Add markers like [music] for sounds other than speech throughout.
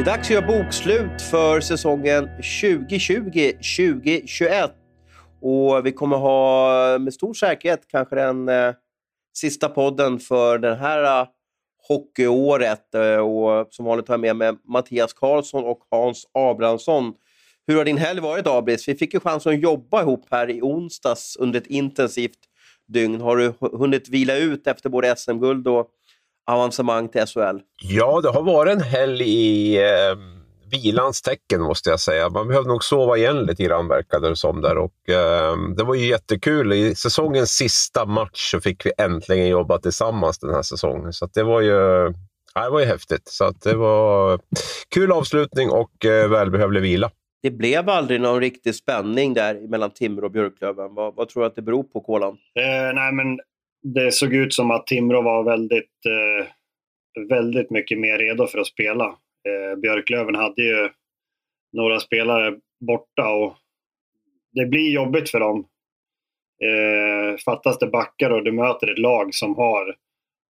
Det är dags att göra bokslut för säsongen 2020-2021. Och vi kommer ha med stor säkerhet kanske den eh, sista podden för det här uh, hockeyåret. Uh, och som vanligt har jag med mig Mattias Karlsson och Hans Abrahamsson. Hur har din helg varit Abris? Vi fick ju chansen att jobba ihop här i onsdags under ett intensivt dygn. Har du hunnit vila ut efter både SM-guld och avancemang till SHL? Ja, det har varit en helg i eh, vilans tecken måste jag säga. Man behövde nog sova igen lite grann verkade det som där och eh, det var ju jättekul. I säsongens sista match så fick vi äntligen jobba tillsammans den här säsongen. Så det var ju ja, det var ju häftigt. Så att det var kul avslutning och eh, välbehövlig vila. Det blev aldrig någon riktig spänning där mellan Timrå och Björklöven. Vad, vad tror du att det beror på, Kolan? Eh, nej, men det såg ut som att Timrå var väldigt, eh, väldigt mycket mer redo för att spela. Eh, Björklöven hade ju några spelare borta och det blir jobbigt för dem. Eh, fattas det backar och du möter ett lag som har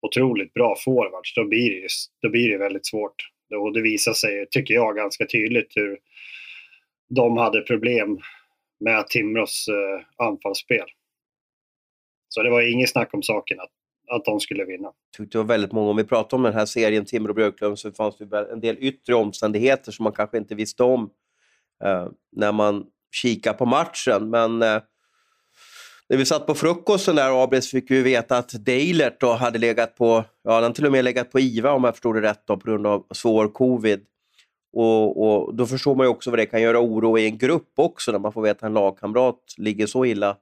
otroligt bra forwards, då blir det, då blir det väldigt svårt. Och det visar sig, tycker jag, ganska tydligt hur de hade problem med Timrås eh, anfallsspel. Så det var inget snack om saken att, att de skulle vinna. Jag tyckte det var väldigt många, om vi pratar om den här serien Timrå Björklöven, så fanns det en del yttre omständigheter som man kanske inte visste om eh, när man kikar på matchen. Men eh, när vi satt på frukosten där, Abris, fick vi veta att Deilert då hade legat på, ja, han till och med legat på IVA om jag förstod det rätt, då, på grund av svår covid. Och, och, Då förstår man ju också vad det kan göra oro i en grupp också, när man får veta att en lagkamrat ligger så illa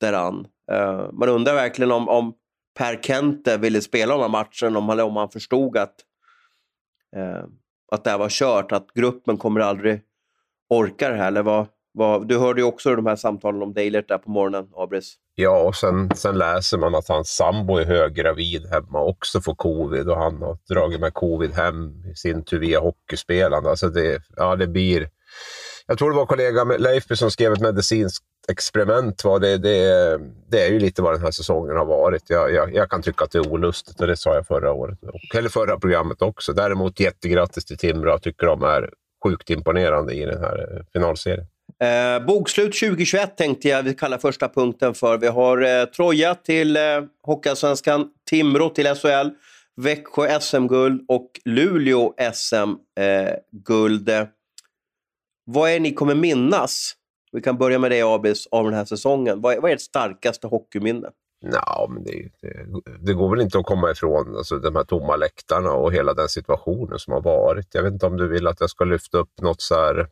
däran. Uh, man undrar verkligen om, om Per Kente ville spela de här matchen, om han, om han förstod att, uh, att det här var kört, att gruppen kommer aldrig orka det här. Eller vad, vad, du hörde ju också de här samtalen om Deilert där på morgonen, Abris. Ja, och sen, sen läser man att hans sambo är höggravid hemma också får covid och han har dragit med covid hem i sin tur via hockeyspelande. Alltså det, ja, det blir... Jag tror det var kollega Leifby som skrev ett medicinskt experiment. Va? Det, det, det, är ju lite vad den här säsongen har varit. Jag, jag, jag, kan tycka att det är olustigt och det sa jag förra året. Eller förra programmet också. Däremot jättegrattis till Timrå. Jag tycker de är sjukt imponerande i den här eh, finalserien. Eh, bokslut 2021 tänkte jag vi kallar första punkten för. Vi har eh, Troja till eh, Hockeyallsvenskan, Timrå till SHL, Växjö SM-guld och Luleå SM-guld. Eh, Eh, vad är det ni kommer minnas? Vi kan börja med dig Abis, av den här säsongen. Vad är, vad är ert starkaste hockeyminne? Ja, men det, det, det, går väl inte att komma ifrån alltså, de här tomma läktarna och hela den situationen som har varit. Jag vet inte om du vill att jag ska lyfta upp något, så här,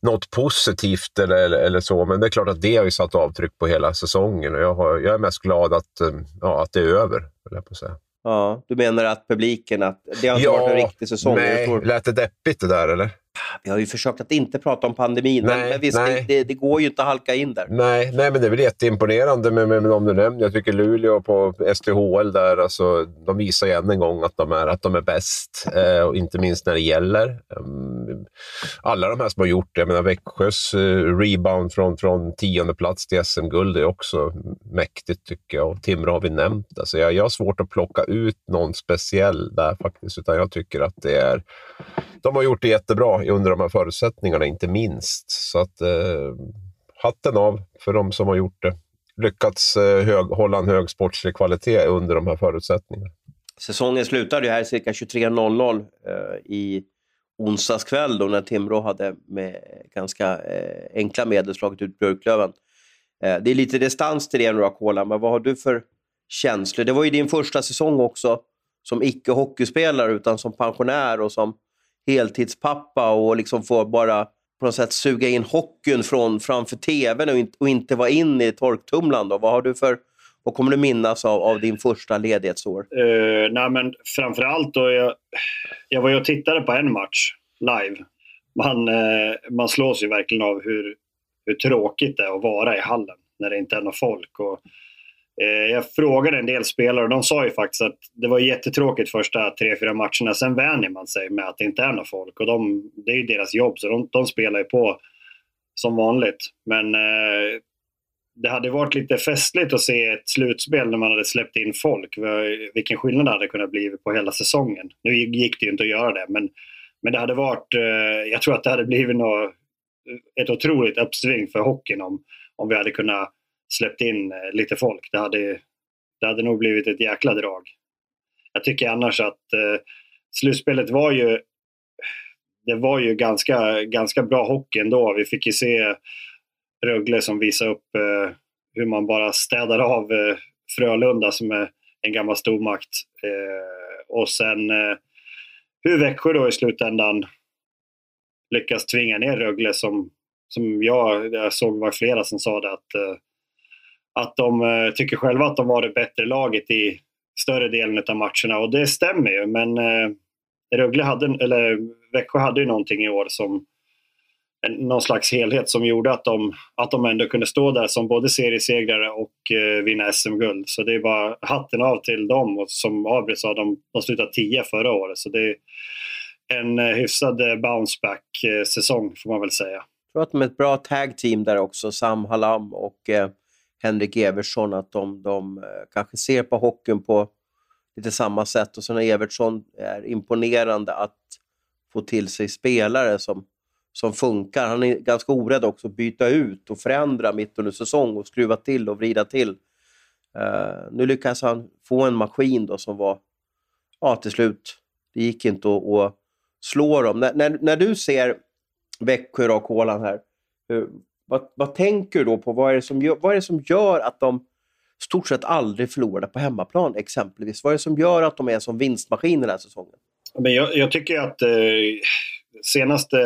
något positivt eller, eller, eller så, men det är klart att det har ju satt avtryck på hela säsongen och jag, har, jag är mest glad att, ja, att det är över, jag på säga. Ja, du menar att publiken, att det har inte ja, varit en riktig säsong? Nej, lät det deppigt det där eller? Vi har ju försökt att inte prata om pandemin, nej, men visst, det, det, det, går ju inte att halka in där. Nej, nej men det är väl jätteimponerande med, med, med de du nämner. Jag tycker Luleå på STHL där, alltså, de visar ju än en gång att de är, att de är bäst, eh, och inte minst när det gäller. Um, alla de här som har gjort det, jag menar Växjös uh, rebound från, från tionde plats till SM-guld är också mäktigt tycker jag. Och Timrå har vi nämnt. Alltså, jag, jag har svårt att plocka ut någon speciell där faktiskt, utan jag tycker att det är de har gjort det jättebra under de här förutsättningarna, inte minst. Så att eh, hatten av för de som har gjort det. Lyckats eh, hög, hålla en hög sportslig kvalitet under de här förutsättningarna. Säsongen slutade ju här cirka 23.00 eh, i onsdags kväll då när Timrå hade med ganska eh, enkla medel slagit ut Björklöven. Eh, det är lite distans till det nu Kola, men vad har du för känslor? Det var ju din första säsong också som icke-hockeyspelare utan som pensionär och som heltidspappa och liksom få bara på något sätt suga in hockeyn från, framför tvn och, inte, och inte vara inne i torktumlaren? Då? Vad, har du för, vad kommer du minnas av, av din första ledighetsår? Uh, nej, men framförallt då jag, jag var ju och tittade på en match live. Man, uh, man slås ju verkligen av hur, hur tråkigt det är att vara i hallen när det inte är något folk. Och, Eh, jag frågade en del spelare och de sa ju faktiskt att det var jättetråkigt första tre, fyra matcherna. Sen vänjer man sig med att det inte är några folk och de, det är ju deras jobb så de, de spelar ju på som vanligt. Men eh, det hade varit lite festligt att se ett slutspel när man hade släppt in folk. Vilken skillnad det hade kunnat bli på hela säsongen. Nu gick det ju inte att göra det men Men det hade varit, eh, jag tror att det hade blivit något, ett otroligt uppsving för hockeyn om, om vi hade kunnat släppt in eh, lite folk. Det hade, det hade nog blivit ett jäkla drag. Jag tycker annars att eh, slutspelet var ju det var ju ganska, ganska bra hockey ändå. Vi fick ju se Rögle som visade upp eh, hur man bara städar av eh, Frölunda som är en gammal stormakt. Eh, och sen eh, hur Växjö då i slutändan lyckas tvinga ner Rögle som, som jag, jag såg var flera som sa det att, eh, att de eh, tycker själva att de var det bättre laget i större delen av matcherna och det stämmer ju men eh, Rögle hade, eller Växjö hade ju någonting i år som någon slags helhet som gjorde att de, att de ändå kunde stå där som både seriesegrare och eh, vinna SM-guld. Så det är bara hatten av till dem. Och som Abri sa, de, de slutade 10 förra året. Så det är en eh, hyfsad eh, bounceback-säsong får man väl säga. Jag tror att de är ett bra tag team där också, Sam Halam och eh, Henrik Evertsson, att de, de eh, kanske ser på hockeyn på lite samma sätt. Och sen är Evertsson är imponerande att få till sig spelare som som funkar. Han är ganska orädd också att byta ut och förändra mitt under säsong och skruva till och vrida till. Uh, nu lyckas han få en maskin då som var, ja till slut, det gick inte att, att slå dem. När, när, när du ser Växjö och Åland här, hur, vad, vad, tänker du då på? Vad är, det som gör, vad är det som gör att de stort sett aldrig förlorade på hemmaplan exempelvis? Vad är det som gör att de är som vinstmaskin den här säsongen? Men jag, jag tycker att eh, senaste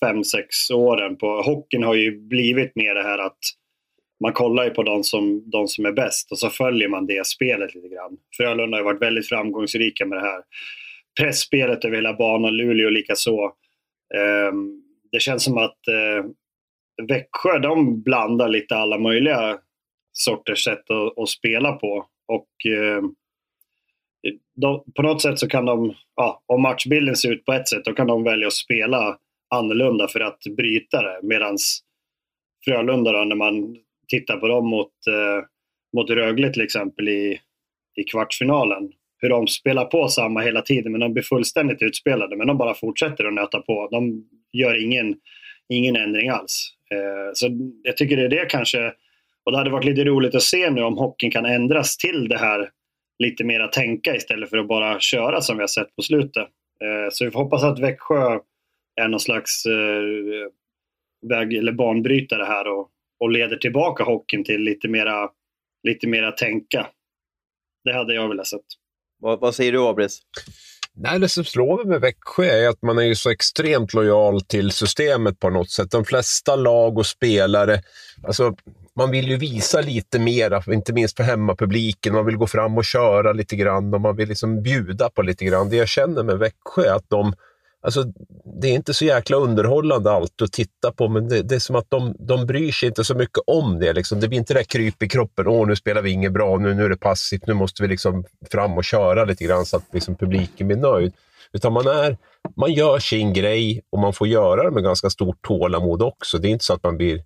fem sex åren på hockeyn har ju blivit mer det här att man kollar ju på de som, de som är bäst och så följer man det spelet lite grann. Frölunda har varit väldigt framgångsrika med det här pressspelet över hela banan, Luleå likaså. Eh, det känns som att eh, Växjö de blandar lite alla möjliga sorters sätt att, att spela på. Och eh, de, på något sätt så kan de, ja, om matchbilden ser ut på ett sätt, då kan de välja att spela annorlunda för att bryta det. Medan Frölunda då, när man tittar på dem mot, eh, mot Rögle till exempel i, i kvartsfinalen, hur de spelar på samma hela tiden, men de blir fullständigt utspelade. Men de bara fortsätter att nöta på. De gör ingen, ingen ändring alls. Eh, så jag tycker det är det kanske, och det hade varit lite roligt att se nu om hockeyn kan ändras till det här lite mera tänka istället för att bara köra som vi har sett på slutet. Eh, så vi får hoppas att Växjö är någon slags eh, väg eller banbrytare här och, och leder tillbaka hockeyn till lite mera, lite mera tänka. Det hade jag velat sett. Vad, vad säger du, Abris? Nej, det som slår mig med Växjö är att man är så extremt lojal till systemet på något sätt. De flesta lag och spelare, alltså man vill ju visa lite mera, inte minst för hemmapubliken. Man vill gå fram och köra lite grann och man vill liksom bjuda på lite grann. Det jag känner med Växjö är att de, alltså, det är inte så jäkla underhållande allt att titta på, men det, det är som att de, de bryr sig inte så mycket om det. Liksom. Det blir inte det där kryp i kroppen. Åh, nu spelar vi inget bra, nu, nu är det passivt, nu måste vi liksom fram och köra lite grann så att liksom publiken blir nöjd. Utan man, är, man gör sin grej och man får göra det med ganska stort tålamod också. Det är inte så att man blir...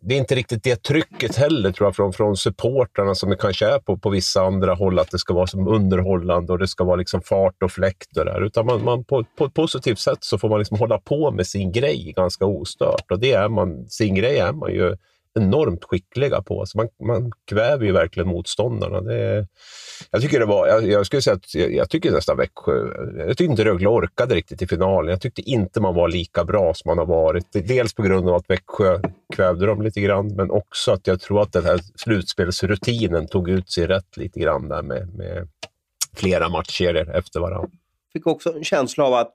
Det är inte riktigt det trycket heller, tror jag, från, från supportrarna som det kanske är på, på vissa andra håll, att det ska vara som underhållande och det ska vara liksom fart och fläkt och där. Utan man, man, på, på ett positivt sätt så får man liksom hålla på med sin grej ganska ostört. Och det är man, sin grej är man ju enormt skickliga på. Alltså man, man kväver ju verkligen motståndarna. Det, jag tycker det var, jag, jag skulle säga att jag, jag, tycker nästan Växjö, jag tyckte inte Rögle orkade riktigt i finalen. Jag tyckte inte man var lika bra som man har varit. Dels på grund av att Växjö kvävde dem lite grann, men också att jag tror att den här slutspelsrutinen tog ut sig rätt lite grann där med, med flera matcher efter varandra. Jag fick också en känsla av att,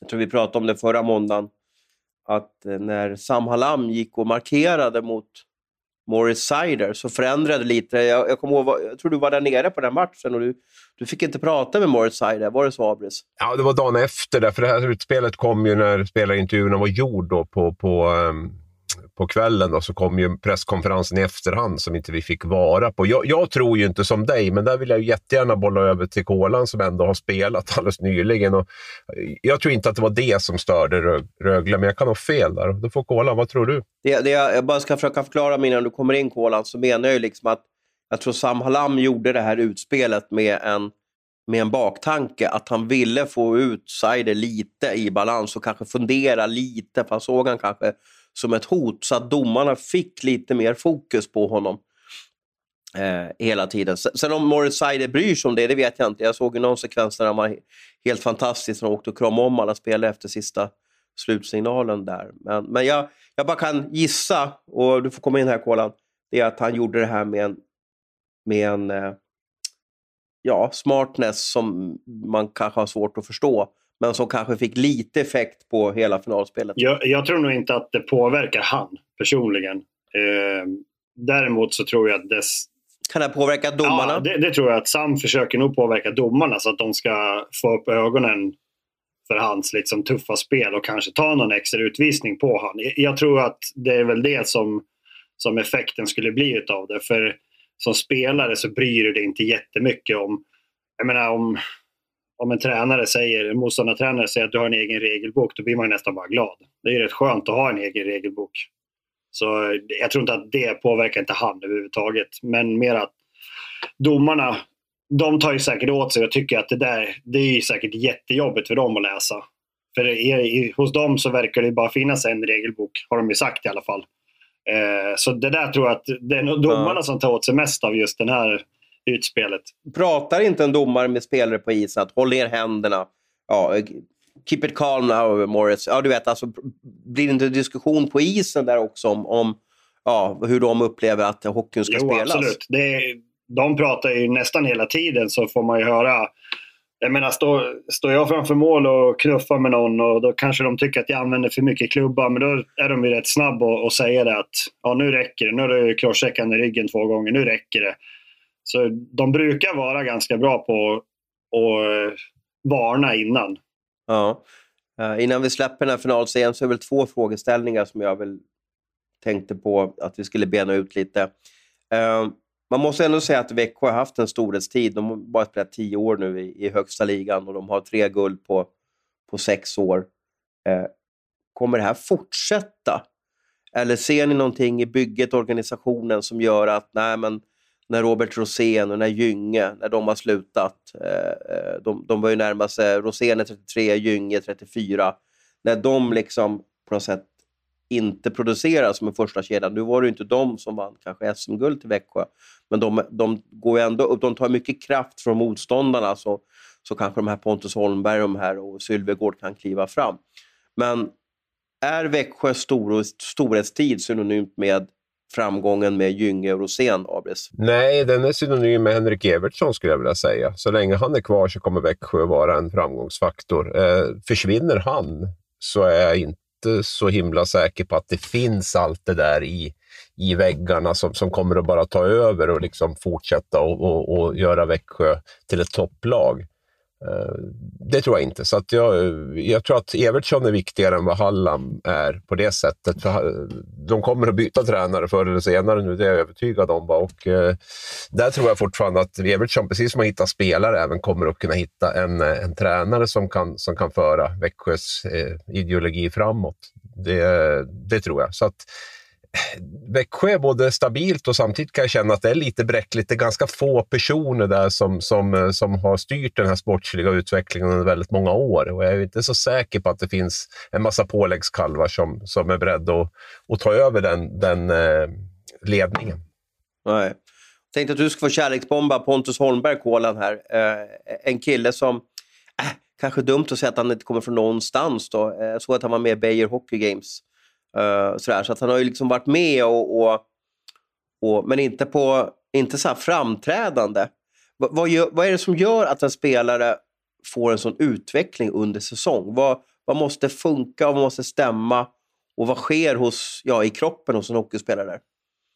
jag tror vi pratade om det förra måndagen, att eh, när Sam Hallam gick och markerade mot Morris Sider så förändrade lite. Jag, jag, ihåg, jag tror du var där nere på den matchen och du, du fick inte prata med Morris Sider. Var det så, Abris? Ja, det var dagen efter. Där, för det här utspelet kom ju när spelarintervjuerna var gjord då på, på um på kvällen då, så kom ju presskonferensen i efterhand som inte vi fick vara på. Jag, jag, tror ju inte som dig, men där vill jag jättegärna bolla över till Kolan som ändå har spelat [laughs] alldeles nyligen. Och eh, jag tror inte att det var det som störde Rögle, men jag kan ha fel där. Då får Kolan, vad tror du? Det, det jag, jag bara ska försöka förklara mig innan du kommer in Kolan, så menar jag ju liksom att jag tror Sam Hallam gjorde det här utspelet med en med en baktanke att han ville få ut Seider lite i balans och kanske fundera lite, för han såg han kanske som ett hot så att domarna fick lite mer fokus på honom eh, hela tiden. Sen om Morris Seider bryr sig om det, det vet jag inte. Jag såg ju någon sekvens där han var helt fantastisk när han åkte och kramade om alla spelare efter sista slutsignalen där. Men, men jag, jag bara kan gissa, och du får komma in här Kolan, det är att han gjorde det här med en, med en eh, ja, smartness som man kanske har svårt att förstå. Men som kanske fick lite effekt på hela finalspelet. Jag, jag tror nog inte att det påverkar han personligen. Eh, däremot så tror jag att det... Kan det påverka domarna? Ja, det, det, tror jag att Sam försöker nog påverka domarna så att de ska få upp ögonen för hans liksom, tuffa spel och kanske ta någon extra utvisning på honom. Jag tror att det är väl det som, som effekten skulle bli utav det. För som spelare så bryr du dig inte jättemycket om... Jag menar om, om en tränare säger, en motståndartränare säger att du har en egen regelbok, då blir man nästan bara glad. Det är rätt skönt att ha en egen regelbok. Så jag tror inte att det påverkar inte han överhuvudtaget. Men mer att domarna, de tar ju säkert åt sig och tycker att det där, det är säkert jättejobbigt för dem att läsa. För i, hos dem så verkar det bara finnas en regelbok, har de ju sagt i alla fall. Eh, så det där tror jag att det är nog domarna ja. som tar åt sig mest av just det här utspelet. Pratar inte en domare med spelare på isen att håll ner händerna? Ja, keep it calm now, Morris. Ja, du vet, alltså, blir det inte diskussion på isen där också om, om ja, hur de upplever att hockeyn ska jo, spelas? Absolut. Det, de pratar ju nästan hela tiden så får man ju höra jag menar, står, står jag framför mål och knuffar med någon och då kanske de tycker att jag använder för mycket klubba. Men då är de ju rätt snabba och, och säger det att ja, nu räcker det. Nu har du crosscheckat i ryggen två gånger. Nu räcker det. Så de brukar vara ganska bra på att eh, varna innan. Ja. Eh, innan vi släpper den här finalserien så är det väl två frågeställningar som jag väl tänkte på att vi skulle bena ut lite. Eh, man måste ändå säga att Växjö har haft en storhetstid. De har bara spelat tio år nu i, i högsta ligan och de har tre guld på, på sex år. Eh, kommer det här fortsätta? Eller ser ni någonting i bygget, organisationen, som gör att nej, men när Robert Rosén och när Gynge, när de har slutat, eh, eh, de, de börjar närma sig, eh, Rosén är 33, Gynge 34, när de liksom på något sätt inte producerar som en första kedja. Nu var det inte de som vann kanske SM-guld till Växjö, men de, de, går ändå, de tar mycket kraft från motståndarna så, så kanske de här Pontus Holmberg de här och Sylvegård kan kliva fram. Men är Växjös stor, storhetstid synonymt med framgången med Gynge och Rosén, Abris? Nej, den är synonym med Henrik Evertsson skulle jag vilja säga. Så länge han är kvar så kommer Växjö vara en framgångsfaktor. Eh, försvinner han så är jag inte så himla säker på att det finns allt det där i, i väggarna som, som kommer att bara ta över och liksom fortsätta och, och, och göra Växjö till ett topplag. Eh, det tror jag inte. Så att jag, jag tror att Evertsson är viktigare än vad Hallam är på det sättet. För eh, de kommer att byta tränare förr eller senare nu, det är jag övertygad om. Och, eh, där tror jag fortfarande att Evertsson, precis som att hitta spelare, även kommer att kunna hitta en, en tränare som kan, som kan föra Växjös ideologi framåt. Det, det tror jag. Så att, Växjö är både stabilt och samtidigt kan jag känna att det är lite bräckligt. Det är ganska få personer där som, som, eh, som har styrt den här sportsliga utvecklingen under väldigt många år. Och jag är inte så säker på att det finns en massa påläggskalvar som, som är beredda att, att ta över den, den eh, ledningen. Nej. Jag tänkte att du ska få kärleksbomba Pontus Holmberg, Kolan här. Eh, en kille som, eh, kanske dumt att säga att han inte kommer från någonstans. Då. Eh, jag såg att han var med i Beijer Hockey Games Uh, sådär. Så att han har ju liksom varit med, och, och, och men inte, på, inte så framträdande. V vad, gör, vad är det som gör att en spelare får en sån utveckling under säsong? Vad, vad måste funka och vad måste stämma? Och vad sker hos, ja, i kroppen hos en hockeyspelare?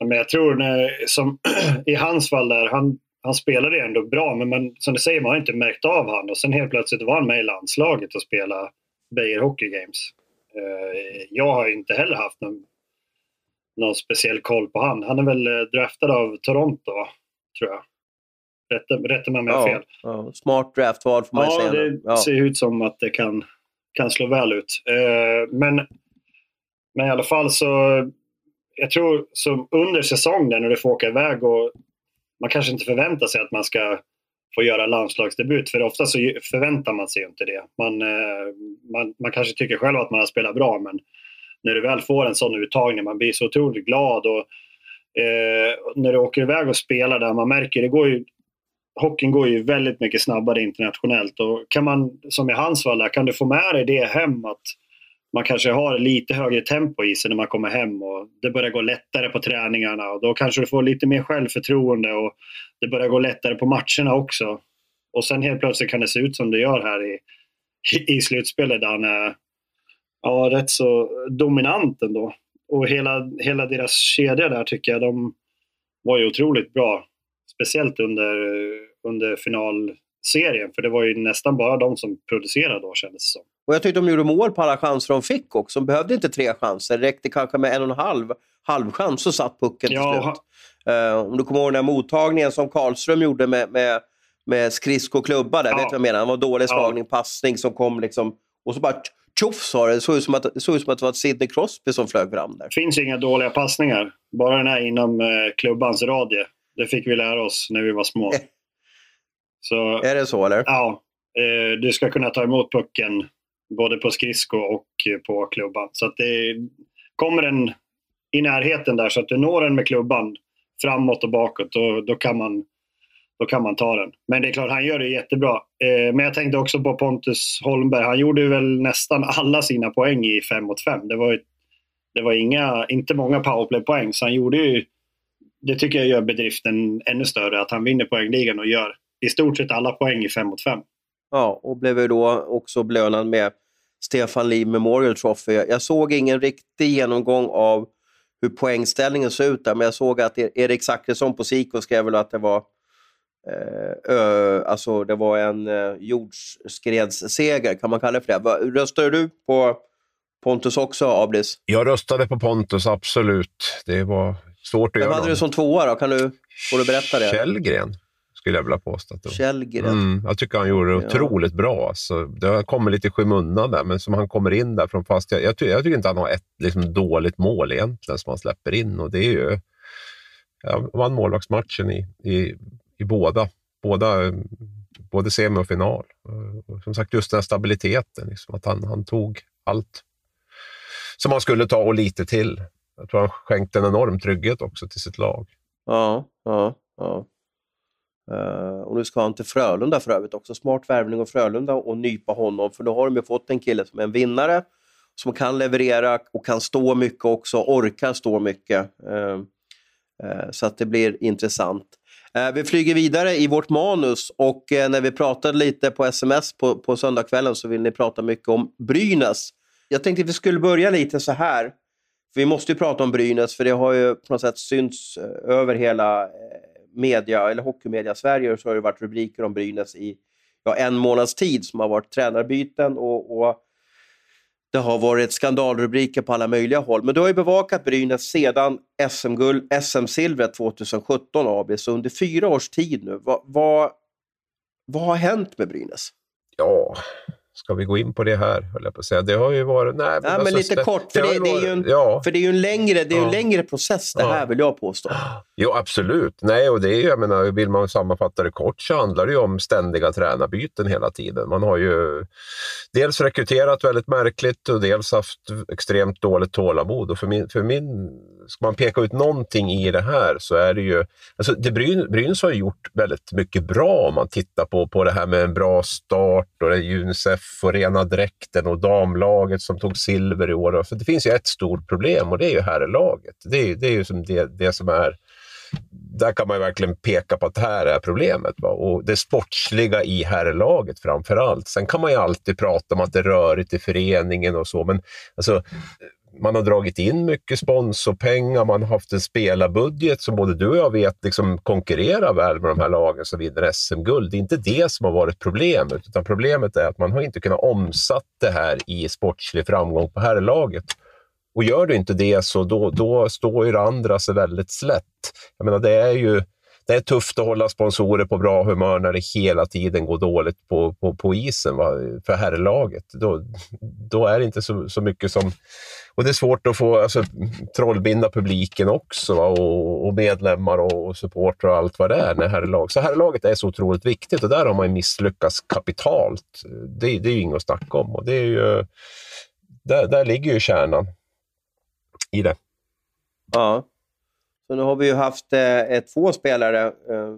Men jag tror när, som, [clears throat] i hans fall där, han, han spelade ändå bra men man, som du säger, man har inte märkt av honom. Och sen helt plötsligt var han med i landslaget och spelade Beijer Hockey Games. Eh, jag har inte heller haft någon, någon speciell koll på han. Han är väl eh, draftad av Toronto, tror jag. Rätta, rätta mig om jag har fel. Ja, smart draftval får man ja, säga. Det ja, det ser ut som att det kan, kan slå väl ut. Eh, men, men i alla fall så, jag tror som under säsongen när du får åka iväg och man kanske inte förväntar sig att man ska få göra landslagsdebut. För ofta så förväntar man sig inte det. Man, eh, man, man kanske tycker själv att man har spelat bra, men när du väl får en sån uttagning, man blir så otroligt glad. Och, eh, när du åker iväg och spelar där, man märker det går ju hockeyn går ju väldigt mycket snabbare internationellt och kan man, som i hans fall, kan du få med dig det hem att man kanske har lite högre tempo i sig när man kommer hem och det börjar gå lättare på träningarna och då kanske du får lite mer självförtroende och det börjar gå lättare på matcherna också. Och sen helt plötsligt kan det se ut som det gör här i, i slutspelet där han är ja, rätt så dominant ändå. Och hela, hela deras kedja där tycker jag, de var ju otroligt bra. Speciellt under, under finalserien, för det var ju nästan bara de som producerade då kändes det som. Och jag tyckte de gjorde mål på alla chanser de fick också. De behövde inte tre chanser. Det räckte kanske med en och en halv halvchans så satt pucken till ja. slut. Uh, om du kommer ihåg den här mottagningen som Karlström gjorde med, med, med skridsko och klubba där. Ja. Vet du vad jag menar? Det var dålig slagning, ja. passning som kom liksom... Och så bara tjoff sa det. Det såg ut som att det, såg ut som att det var Sidney Crosby som flög fram där. Det finns inga dåliga passningar. Bara den här inom eh, klubbans radie. Det fick vi lära oss när vi var små. [laughs] Så, är det så eller? Ja. Eh, du ska kunna ta emot pucken både på skridsko och eh, på klubban. Så att det kommer den i närheten där så att du når den med klubban framåt och bakåt, då, då, kan man, då kan man ta den. Men det är klart, han gör det jättebra. Eh, men jag tänkte också på Pontus Holmberg. Han gjorde väl nästan alla sina poäng i 5 mot 5. Det var, det var inga, inte många powerplay-poäng, så han gjorde ju... Det tycker jag gör bedriften ännu större, att han vinner poängligan och gör i stort sett alla poäng i 5 mot 5. Ja, och blev ju då också belönad med Stefan Lee Memorial Trophy. Jag såg ingen riktig genomgång av hur poängställningen såg ut där, men jag såg att e- Erik Zachrisson på Siko skrev väl att det var eh, ö, alltså det var en eh, jordskredsseger, kan man kalla det för det. Röstade du på Pontus också, Ablis? Jag röstade på Pontus, absolut. Det var svårt att Vem göra hade någon. du som tvåa då? Kan du, får du berätta det? Källgren skulle jag vilja påstå. Källgren. Mm, jag tycker han gjorde det otroligt bra. Alltså, det har kommit lite i skymundan där, men som han kommer in där från fast... Jag, jag, tycker, jag tycker inte han har ett liksom, dåligt mål egentligen som han släpper in och det är ju... Jag vann målvaktsmatchen i, i, i båda, båda, både semi och final. Och som sagt, just den här stabiliteten, liksom, att han, han tog allt som han skulle ta och lite till. Jag tror han skänkte en enorm trygghet också till sitt lag. Ja, ja, ja. Uh, och nu ska han till Frölunda för övrigt också. Smart värvning av Frölunda och nypa honom, för då har de ju fått en kille som är en vinnare, som kan leverera och kan stå mycket också, orkar stå mycket. Uh, uh, så att det blir intressant. vi flyger vidare i vårt manus och när vi pratade lite på sms på, på söndagskvällen så vill ni prata mycket om Brynäs. Jag tänkte att vi skulle börja lite så här. För vi måste ju prata om Brynäs, för det har ju på något sätt synts över hela media, eller hockeymedia-Sverige så har det varit rubriker om Brynäs i ja, en månads tid som har varit tränarbyten och, och det har varit skandalrubriker på alla möjliga håll. Men du har ju bevakat Brynäs sedan SM-guld, SM-silvret 2017 AB, så under fyra års tid nu. Vad, vad, vad har hänt med Brynäs? Ja, Ska vi gå in på det här, höll jag på att säga. Det har ju varit... Nej, men, ja, alltså, men lite kort, för det, det, det, är ju en, ja. för det är ju en längre, det är ja. en längre process det här, vill jag påstå. Jo, absolut. Nej, och det är, jag menar, vill man sammanfatta det kort så handlar det ju om ständiga tränarbyten hela tiden. Man har ju dels rekryterat väldigt märkligt och dels haft extremt dåligt tålamod. Och för min, för min ska man peka ut någonting i det här så är det ju... Alltså det Bryn, Brynäs har gjort väldigt mycket bra om man tittar på, på det här med en bra start och det Unicef och rena dräkten och damlaget som tog silver i år. För det finns ju ett stort problem och det är ju herrlaget. Det är, det är ju som det, det som är där kan man verkligen peka på att det här är problemet. Va? Och det sportsliga i herrlaget framför allt. Sen kan man ju alltid prata om att det är rörigt i föreningen och så, men alltså, man har dragit in mycket sponsorpengar, man har haft en spelarbudget som både du och jag vet liksom konkurrerar väl med de här lagen som vinner SM-guld. Det är inte det som har varit problemet, utan problemet är att man har inte kunnat omsätta det här i sportslig framgång på herrlaget. Och gör du inte det så då, då står ju det andra sig väldigt slätt. Jag menar, det är ju det är tufft att hålla sponsorer på bra humör när det hela tiden går dåligt på, på, på isen va? för herrlaget. Då, då är det inte så, så mycket som... och det är svårt att få alltså, trollbinda publiken också va? Och, och, medlemmar och, och supportrar och allt vad det är när herrlag. Så herrlaget är så otroligt viktigt och där har man misslyckats kapitalt. Det, det är ju inget att snacka om och det är ju, där, där ligger ju kärnan i det. Ja. Så nu har vi ju haft eh, två spelare, eh,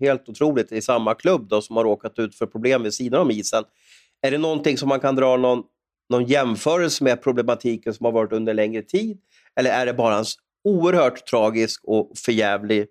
helt otroligt, i samma klubb då, som har råkat ut för problem vid sidan om isen. Är det någonting som man kan dra någon, någon jämförelse med problematiken som har varit under längre tid? Eller är det bara en oerhört tragisk och förjävlig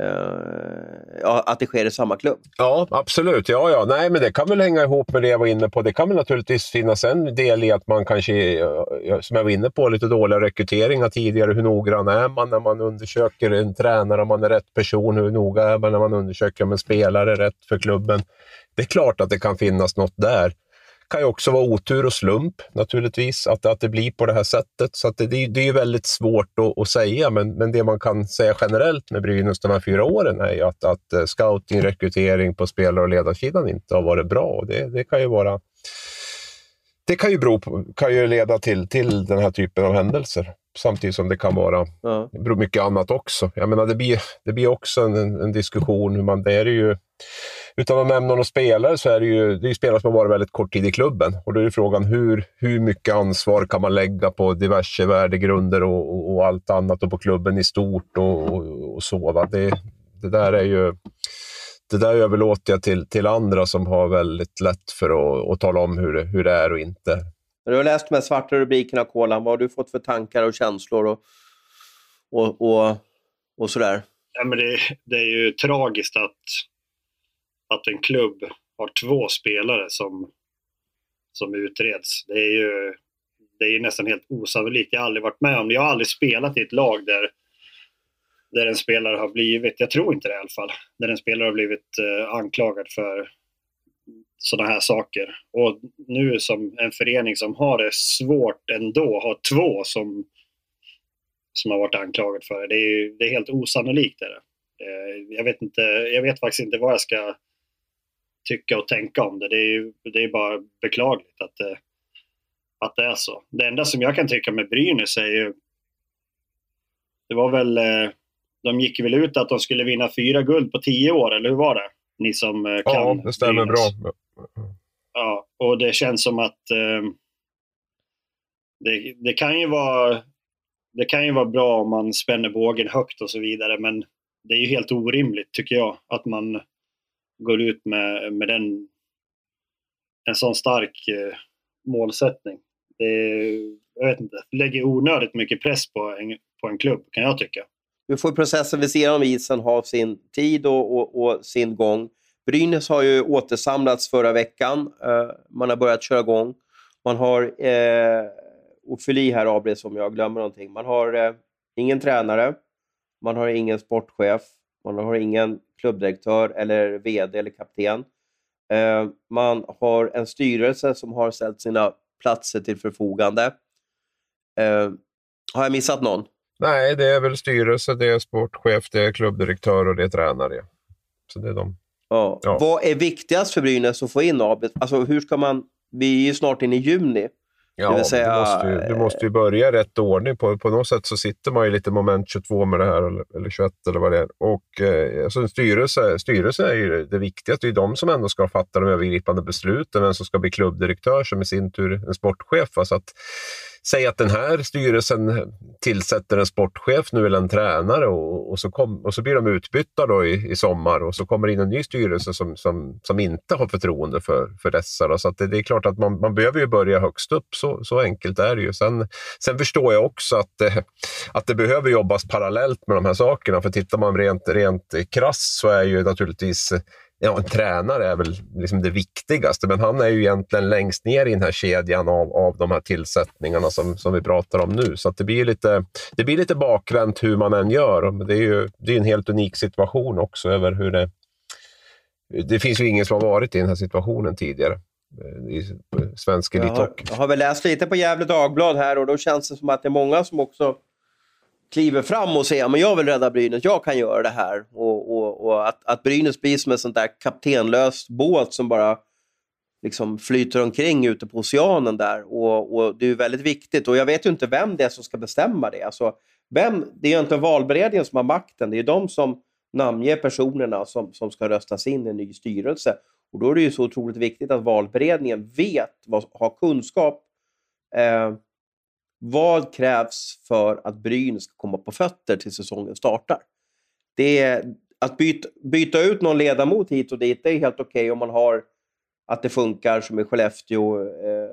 Uh, att det sker i samma klubb. Ja, absolut. Ja, ja. Nej, men det kan väl hänga ihop med det jag var inne på. Det kan väl naturligtvis finnas en del i att man kanske, eh, eh, som jag var inne på, lite dåliga rekryteringar tidigare. Hur noggrann är man när man undersöker en tränare, om man är rätt person? Hur noga är man när man undersöker om en spelare är rätt för klubben? Det är klart att det kan finnas något där kan ju också vara otur och slump naturligtvis, att, att det blir på det här sättet. Så det, det, är ju väldigt svårt att, att, säga, men, men det man kan säga generellt med Brynäs de här fyra åren är ju att, att eh, scouting, rekrytering på spelare och ledarsidan inte har varit bra. Och det, det kan ju vara det kan ju, bero på, kan ju leda till, till den här typen av händelser. Samtidigt som det kan vara ja. mycket annat också. Jag menar, det blir, det blir också en, en diskussion hur man... Det är ju, utan att nämna några spelare så är det ju det är spelare som har varit väldigt kort tid i klubben. Och då är frågan hur, hur mycket ansvar kan man lägga på diverse värdegrunder och, och, och allt annat och på klubben i stort och, och, och så. Va? Det, det där är ju det där överlåter jag till, till andra som har väldigt lätt för att, att tala om hur det, hur det är och inte. När du har läst de här svarta rubrikerna, Kolan, vad har du fått för tankar och känslor och, och, och, och sådär? Ja, men det, det är ju tragiskt att, att en klubb har två spelare som, som utreds. Det är ju det är nästan helt osannolikt. Jag har aldrig varit med om Jag har aldrig spelat i ett lag där, där en spelare har blivit, jag tror inte det i alla fall, där en spelare har blivit eh, anklagad för sådana här saker. Och nu som en förening som har det svårt ändå, har två som, som har varit anklagade för det. Det är, det är helt osannolikt. Är det. Eh, jag, vet inte, jag vet faktiskt inte vad jag ska tycka och tänka om det. Det är, det är bara beklagligt att det, att det är så. Det enda som jag kan tycka med Brynäs är ju... Det var väl... Eh, de gick väl ut att de skulle vinna fyra guld på tio år, eller hur var det? Ni som eh, kan Ja, det stämmer Brynäs. bra. Ja, och det känns som att eh, det, det, kan ju vara det kan ju vara bra om man spänner bågen högt och så vidare men det är ju helt orimligt tycker jag att man går ut med, med den, en sån stark eh, målsättning. Det, jag vet inte, lägger onödigt mycket press på en, på en klubb kan jag tycka. Nu får processen vid sidan om isen ha sin tid och, och, och sin gång. Brynäs har ju återsamlats förra veckan. Uh, man har börjat köra igång. Man har, uh, och fyll i här Abris om jag glömmer någonting. Man har uh, ingen tränare, man har ingen sportchef, man har ingen klubbdirektör eller VD eller kapten. Uh, man har en styrelse som har ställt sina platser till förfogande. har jag missat någon? Nej, det är väl styrelse, det är sportchef, det är klubbdirektör och det är tränare. Så det är de. Ja. ja. Vad är viktigast för Brynäs att få in Abel? Alltså hur ska man... Vi är ju snart inne i juni. Ja, säga, du, måste ju, du måste ju börja rätt ordning. På, på något sätt så sitter man ju lite moment 22 med det här, eller, eller 21 eller vad det är. Och, eh, alltså styrelse, styrelse är ju det viktigaste. Det är de som ändå ska fatta de övergripande besluten. Vem som ska bli klubbdirektör som i sin tur en sportchef. Så att, säg att den här styrelsen tillsätter en sportchef nu eller en tränare och, och så, kom, och så blir de utbytta då i, i sommar och så kommer in en ny styrelse som, som, som inte har förtroende för, för dessa. Då. Så att det, det, är klart att man, man behöver ju börja högst upp, så, så enkelt är det ju. Sen, sen förstår jag också att, det, att det behöver jobbas parallellt med de här sakerna, för tittar man rent, rent krasst så är ju naturligtvis ja, en tränare är väl liksom det viktigaste, men han är ju egentligen längst ner i den här kedjan av, av de här tillsättningarna som, som vi pratar om nu. Så det, blir lite, det blir lite bakvänt hur man än gör. Det är ju det är en helt unik situation också över hur det... Det finns ju ingen som har varit i den här situationen tidigare eh, i svensk elithockey. Jag, jag har väl läst lite på Gävle Dagblad här och då känns det som att det är många som också kliver fram och säger att jag vill rädda Brynäs, jag kan göra det här. Och, och, och att, att Brynäs blir som en sån där kaptenlös båt som bara liksom flyter omkring ute på oceanen där. Och, och, Det är väldigt viktigt. Och Jag vet ju inte vem det är som ska bestämma det. Alltså, vem, det är ju inte valberedningen som har makten. Det är de som namnger personerna som, som ska röstas in i en ny styrelse. Och Då är det ju så otroligt viktigt att valberedningen vet, vad, har kunskap. Eh, vad krävs för att Bryn ska komma på fötter till säsongen startar? Det är, att byta, byta ut någon ledamot hit och dit det är helt okej okay om man har att det funkar som i Skellefteå, eh,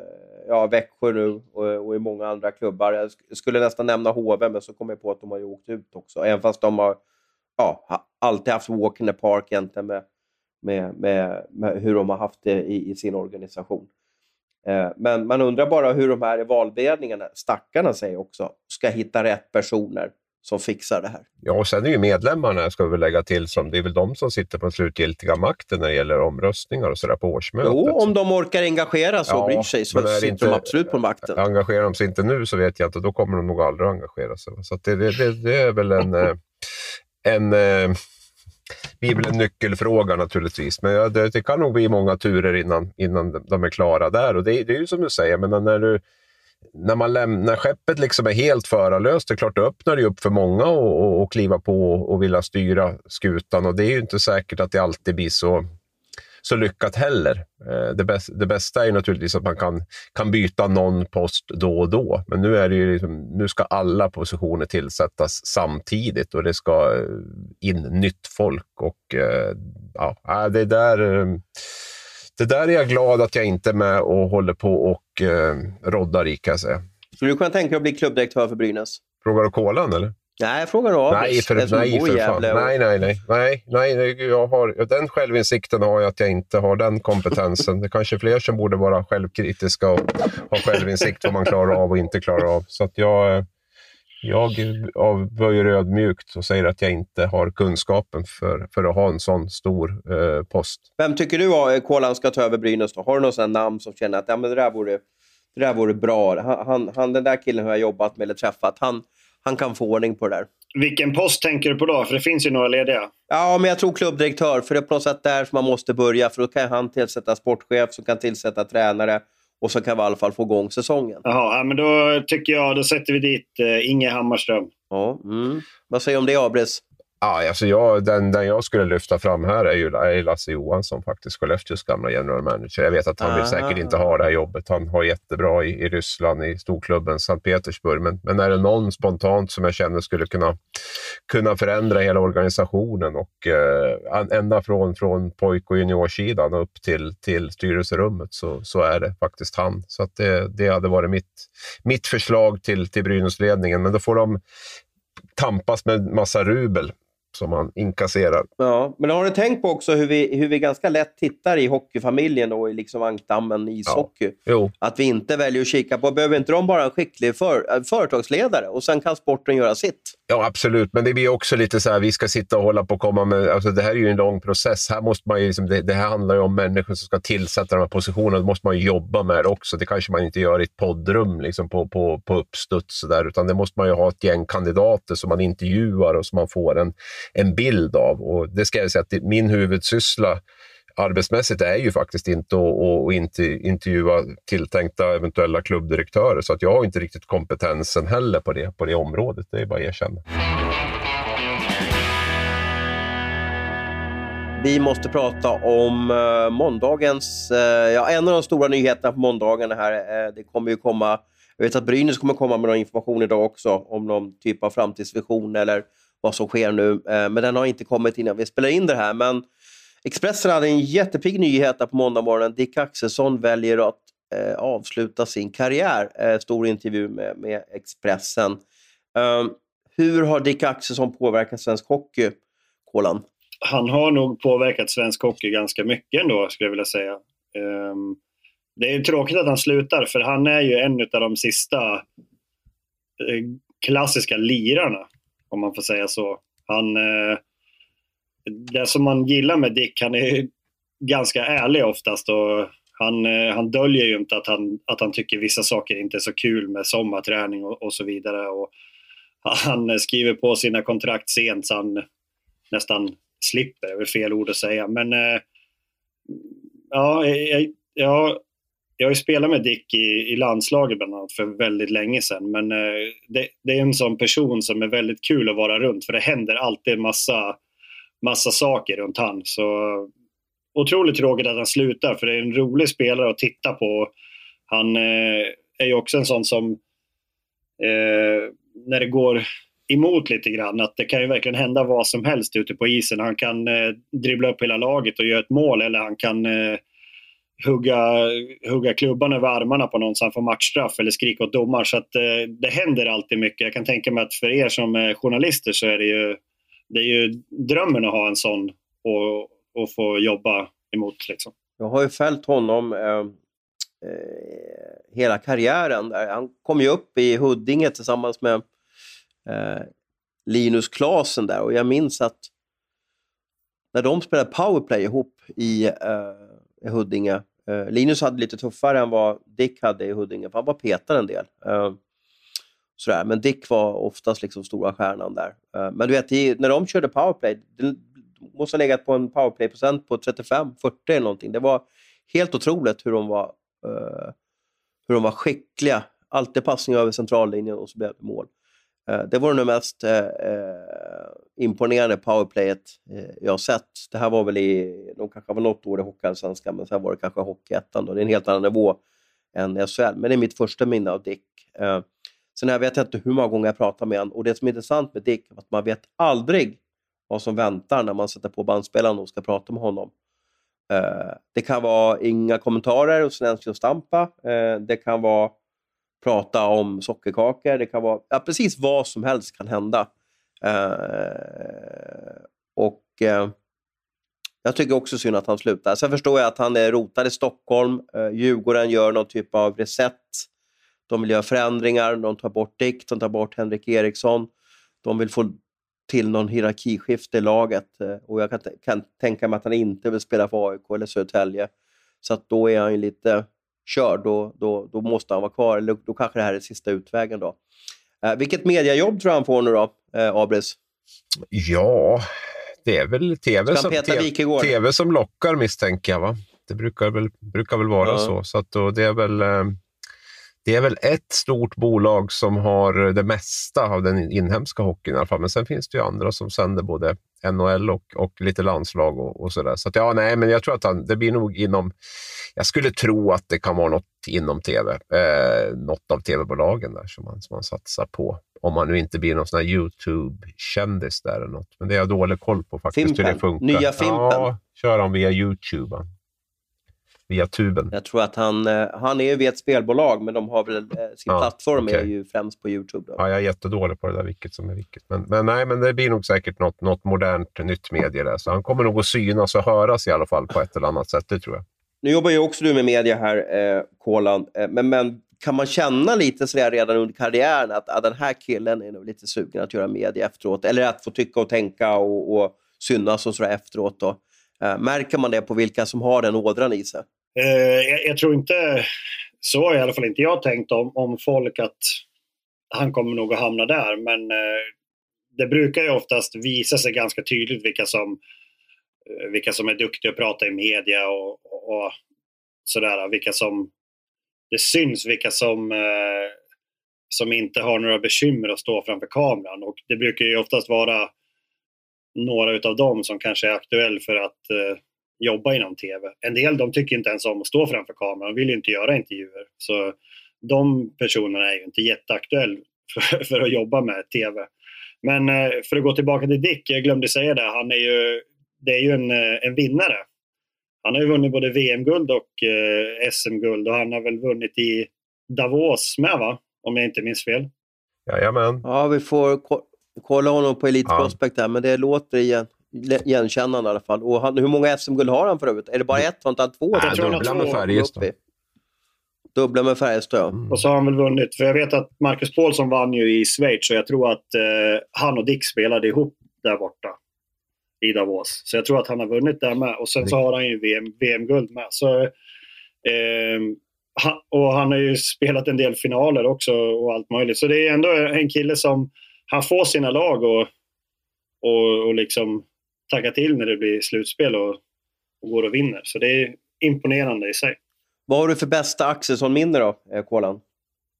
ja, Växjö nu och, och, i många andra klubbar. Jag skulle nästan nämna HV, men så kom jag på att de har ju åkt ut också. Även fast de har ja, alltid haft walk in the park egentligen med, med, med, med hur de har haft det i, i sin organisation. Eh, men man undrar bara hur de här i valberedningarna, stackarna säger också, ska hitta rätt personer som fixar det här. Ja, och sen är ju medlemmarna, ska vi lägga till, som det är väl de som sitter på den slutgiltiga makten när det gäller omröstningar och sådär på årsmötet. Jo, om de orkar engagera sig och ja, bryr sig så sitter inte, de absolut på makten. Engagerar de sig inte nu så vet jag inte, då kommer de nog aldrig att engagera sig. Så det, det, det, är väl en, [laughs] eh, en eh, blir väl en nyckelfråga naturligtvis. Men ja, det, det, kan nog bli många turer innan, innan de är klara där. Och det, det är ju som du säger, men när du när, man lämnar skeppet liksom är helt förarlöst, det är klart, då öppnar det upp för många att kliva på och vilja styra skutan. Och det är ju inte säkert att det alltid blir så, så lyckat heller. Eh, det, bästa, det bästa är naturligtvis att man kan, kan byta någon post då och då. Men nu, är det liksom, nu ska alla positioner tillsättas samtidigt och det ska eh, in nytt folk. Och eh, ja, det där det där är jag glad att jag inte är med och håller på och roddar i, kan jag säga. Skulle du kunna tänka dig att bli klubbdirektör för Brynäs? Frågar du Kolan, eller? Nej, frågar Abis. Nej, för, nej, för fan. Nej, nej, nej. nej, nej jag har, den självinsikten har jag att jag inte har den kompetensen. Det är kanske fler som borde vara självkritiska och ha självinsikt vad man klarar av och inte klarar av. Så att jag, jag avböjer ödmjukt och säger att jag inte har kunskapen för, för att ha en sån stor eh, post. Vem tycker du Kolan ska ta över Brynäs? Då? Har du något namn som känner att ja, men det, där vore, det där vore bra? Han, han, den där killen har jag jobbat med eller träffat. Han, han kan få ordning på det där. Vilken post tänker du på då? För det finns ju några lediga. Ja, men jag tror klubbdirektör. För det är på något sätt där som man måste börja. För då kan han tillsätta sportchef som kan tillsätta tränare och så kan vi i alla fall få igång säsongen. Jaha, men då tycker jag då sätter vi dit eh, Inge Hammarström. Ja, mm. Vad säger du om det, Abris? Ja, alltså jag, den, den jag skulle lyfta fram här är ju är Lasse Johansson, faktiskt, Skellefteås gamla general manager. Jag vet att han vill säkert inte ha det här jobbet. Han har jättebra i, i Ryssland, i storklubben Sankt Petersburg. Men, men är det någon spontant som jag känner skulle kunna, kunna förändra hela organisationen och eh, ända från, från pojk och juniorsidan upp till, till styrelserummet så, så är det faktiskt han. Så att det, det hade varit mitt, mitt förslag till, till Brynäsledningen. Men då får de tampas med massa rubel som han inkasserar. Ja, men har du tänkt på också hur vi, hur vi ganska lätt tittar i hockeyfamiljen och i liksom ankdammen ishockey? Ja. Att vi inte väljer att kika på, behöver inte de bara en skicklig för, företagsledare och sen kan sporten göra sitt? Ja, absolut. Men det blir också lite så här, vi ska sitta och hålla på och komma med... Alltså det här är ju en lång process. Här måste man liksom, det, det, här handlar ju om människor som ska tillsätta de här positionerna. då måste man ju jobba med det också. Det kanske man inte gör i ett poddrum liksom på, på, på uppstuds, så där, utan det måste man ju ha ett gäng kandidater som man intervjuar och som man får en, en bild av. Och det ska jag säga att min huvudsyssla arbetsmässigt är ju faktiskt inte att, inte intervjua tilltänkta eventuella klubbdirektörer. Så att jag har inte riktigt kompetensen heller på det, på det området. Det är bara att erkänna. Vi måste prata om eh, måndagens, eh, ja, en av de stora nyheterna på måndagarna här. Eh, det kommer ju komma, jag vet att Brynäs kommer komma med någon information idag också om någon typ av framtidsvision eller vad som sker nu. men den har inte kommit innan vi spelar in det här. Men Expressen hade en jättepigg nyhet på måndag morgonen. Dick Axelsson väljer att eh, avsluta sin karriär. Eh, stor intervju med, med Expressen. Um, hur har Dick Axelsson påverkat svensk hockey, Kolan? Han har nog påverkat svensk hockey ganska mycket ändå, skulle jag vilja säga. Um, det är ju tråkigt att han slutar, för han är ju en av de sista eh, klassiska lirarna, om man får säga så. Han... Eh, det som man gillar med Dick, han är ganska ärlig oftast och han, eh, han döljer ju inte att han, att han tycker vissa saker inte är så kul med sommarträning och, och så vidare. Och han skriver på sina kontrakt sent så han nästan slipper, det är väl fel ord att säga. Men eh, ja, jag, jag, jag har ju spelat med Dick i, i landslaget bland annat för väldigt länge sedan. Men eh, det, det, är en sån person som är väldigt kul att vara runt för det händer alltid en massa, massa saker runt han. Så otroligt tråkigt att han slutar för det är en rolig spelare att titta på. Han eh, är ju också en sån som eh, när det går emot lite grann. Att det kan ju verkligen hända vad som helst ute på isen. Han kan eh, dribbla upp hela laget och göra ett mål eller han kan eh, hugga, hugga klubban över armarna på någon så han får matchstraff eller skrika åt domaren. Så att, eh, det händer alltid mycket. Jag kan tänka mig att för er som är journalister så är det ju, det är ju drömmen att ha en sån och, och få jobba emot. Liksom. Jag har ju följt honom eh, eh, hela karriären. Eh, han kom ju upp i Huddinge tillsammans med eh, Linus Klasen där och jag minns att när de spelade powerplay ihop i, eh, i Huddinge eh, Linus hade lite tuffare än vad Dick hade i Huddinge, för han var petad en del. Eh, Sådär. Men Dick var oftast liksom stora stjärnan där. Uh, men du vet, när de körde powerplay, det måste ha legat på en powerplay-procent på 35-40 eller någonting. Det var helt otroligt hur de var, eh, hur de var skickliga. Alltid passning över centrallinjen och så blev det mål. Eh, det var det mest eh, imponerande powerplayet jag har sett. Det här var väl i, de kanske var något år i Hockeyallsvenskan, men sen var det kanske Hockeyettan. Det är en helt annan nivå än SHL, men det är mitt första minne av Dick. Sen jag vet jag inte hur många gånger jag pratar med honom och det som är intressant med Dick är att man vet aldrig vad som väntar när man sätter på bandspelaren och ska prata med honom. Eh, det kan vara inga kommentarer och Snensky och Stampa. Eh, det kan vara prata om sockerkakor. Det kan vara ja, precis vad som helst kan hända. Eh, och eh, jag tycker också synd att han slutar. Sen förstår jag att han är rotad i Stockholm. Eh, Djurgården gör någon typ av reset. De vill göra förändringar. De tar bort Dick, de tar bort Henrik Eriksson. De vill få till någon hierarkiskifte i laget. Och jag kan, kan tänka mig att han inte vill spela för AIK eller Södertälje. Så att då är han ju lite körd, då, då, då måste han vara kvar. Eller då kanske det här är sista utvägen. Då. Eh, vilket mediajobb tror du han får nu då, eh, Abris? Ja, det är väl tv som, TV, TV som lockar misstänker jag. Va? Det brukar väl, brukar väl vara ja. så. så att då, det, är väl, eh, det är väl ett stort bolag som har det mesta av den inhemska hockeyn i alla fall. Men sen finns det ju andra som sänder både NHL och, och lite landslag och, och sådär. Så att, ja, nej, men jag tror att han, det blir nog inom... Jag skulle tro att det kan vara något inom tv. Eh, något av tv-bolagen där som man, som man satsar på. Om man nu inte blir någon sån YouTube-kändis där eller något. Men det är jag dålig koll på faktiskt, Fimpen. hur det funkar. Nya Fimpen. Ja, kör han via YouTube via tuben. Jag tror att han, eh, han är ju via ett spelbolag, men de har väl, eh, sin ja, plattform okay. är ju främst på YouTube. Då. Ja, jag är jättedålig på det där, vilket som är vilket. Men, men, nej, men det blir nog säkert något, något modernt nytt medie där. Så han kommer nog att synas och höras i alla fall på ett eller annat sätt, det tror jag. Nu jobbar ju också du med media här, eh, Kolan. Eh, men, men kan man känna lite sådär redan under karriären att, att den här killen är nog lite sugen att göra media efteråt? Eller att få tycka och tänka och, och synas och sådär efteråt? Då? Eh, märker man det på vilka som har den ådran i sig? Eh, jag, jag, tror inte, så har i alla fall inte jag tänkt om, om folk att han kommer nog att hamna där. Men eh, det brukar ju oftast visa sig ganska tydligt vilka som, eh, vilka som är duktiga att prata i media och, och sådär. Vilka som, det syns vilka som, eh, som inte har några bekymmer att stå framför kameran. Och det brukar ju oftast vara några utav dem som kanske är aktuell för att eh, jobba inom tv. En del de tycker inte ens om att stå framför kameran, de vill ju inte göra intervjuer. Så de personerna är ju inte jätteaktuella för, [laughs] för att jobba med tv. Men eh, för att gå tillbaka till Dick, jag glömde säga det, han är ju, det är ju en, eh, en vinnare. Han har ju vunnit både VM-guld och eh, SM-guld och han har väl vunnit i Davos med va? Om jag inte minns fel. Jajamän. Ja, vi får kolla honom på Elite ja. Prospect där, men det låter igen igenkännande i alla fall. Och han, hur många SM-guld har han för övrigt? Är det bara ett? Har inte han två? Nej, dubbla med Färjestad. Dubbla med Färjestad, ja. Mm. Och så har han väl vunnit. För jag vet att Marcus Paulsson vann ju i Schweiz och jag tror att eh, han och Dick spelade ihop där borta i Davos. Så jag tror att han har vunnit där med. Och sen så har han ju VM, VM-guld med. Så, eh, han, och han har ju spelat en del finaler också och allt möjligt. Så det är ändå en kille som han får sina lag och, och, och liksom tagga till när det blir slutspel och, och går och vinner. Så det är imponerande i sig. Vad har du för bästa Axelsson-minne då, eh, Kolan?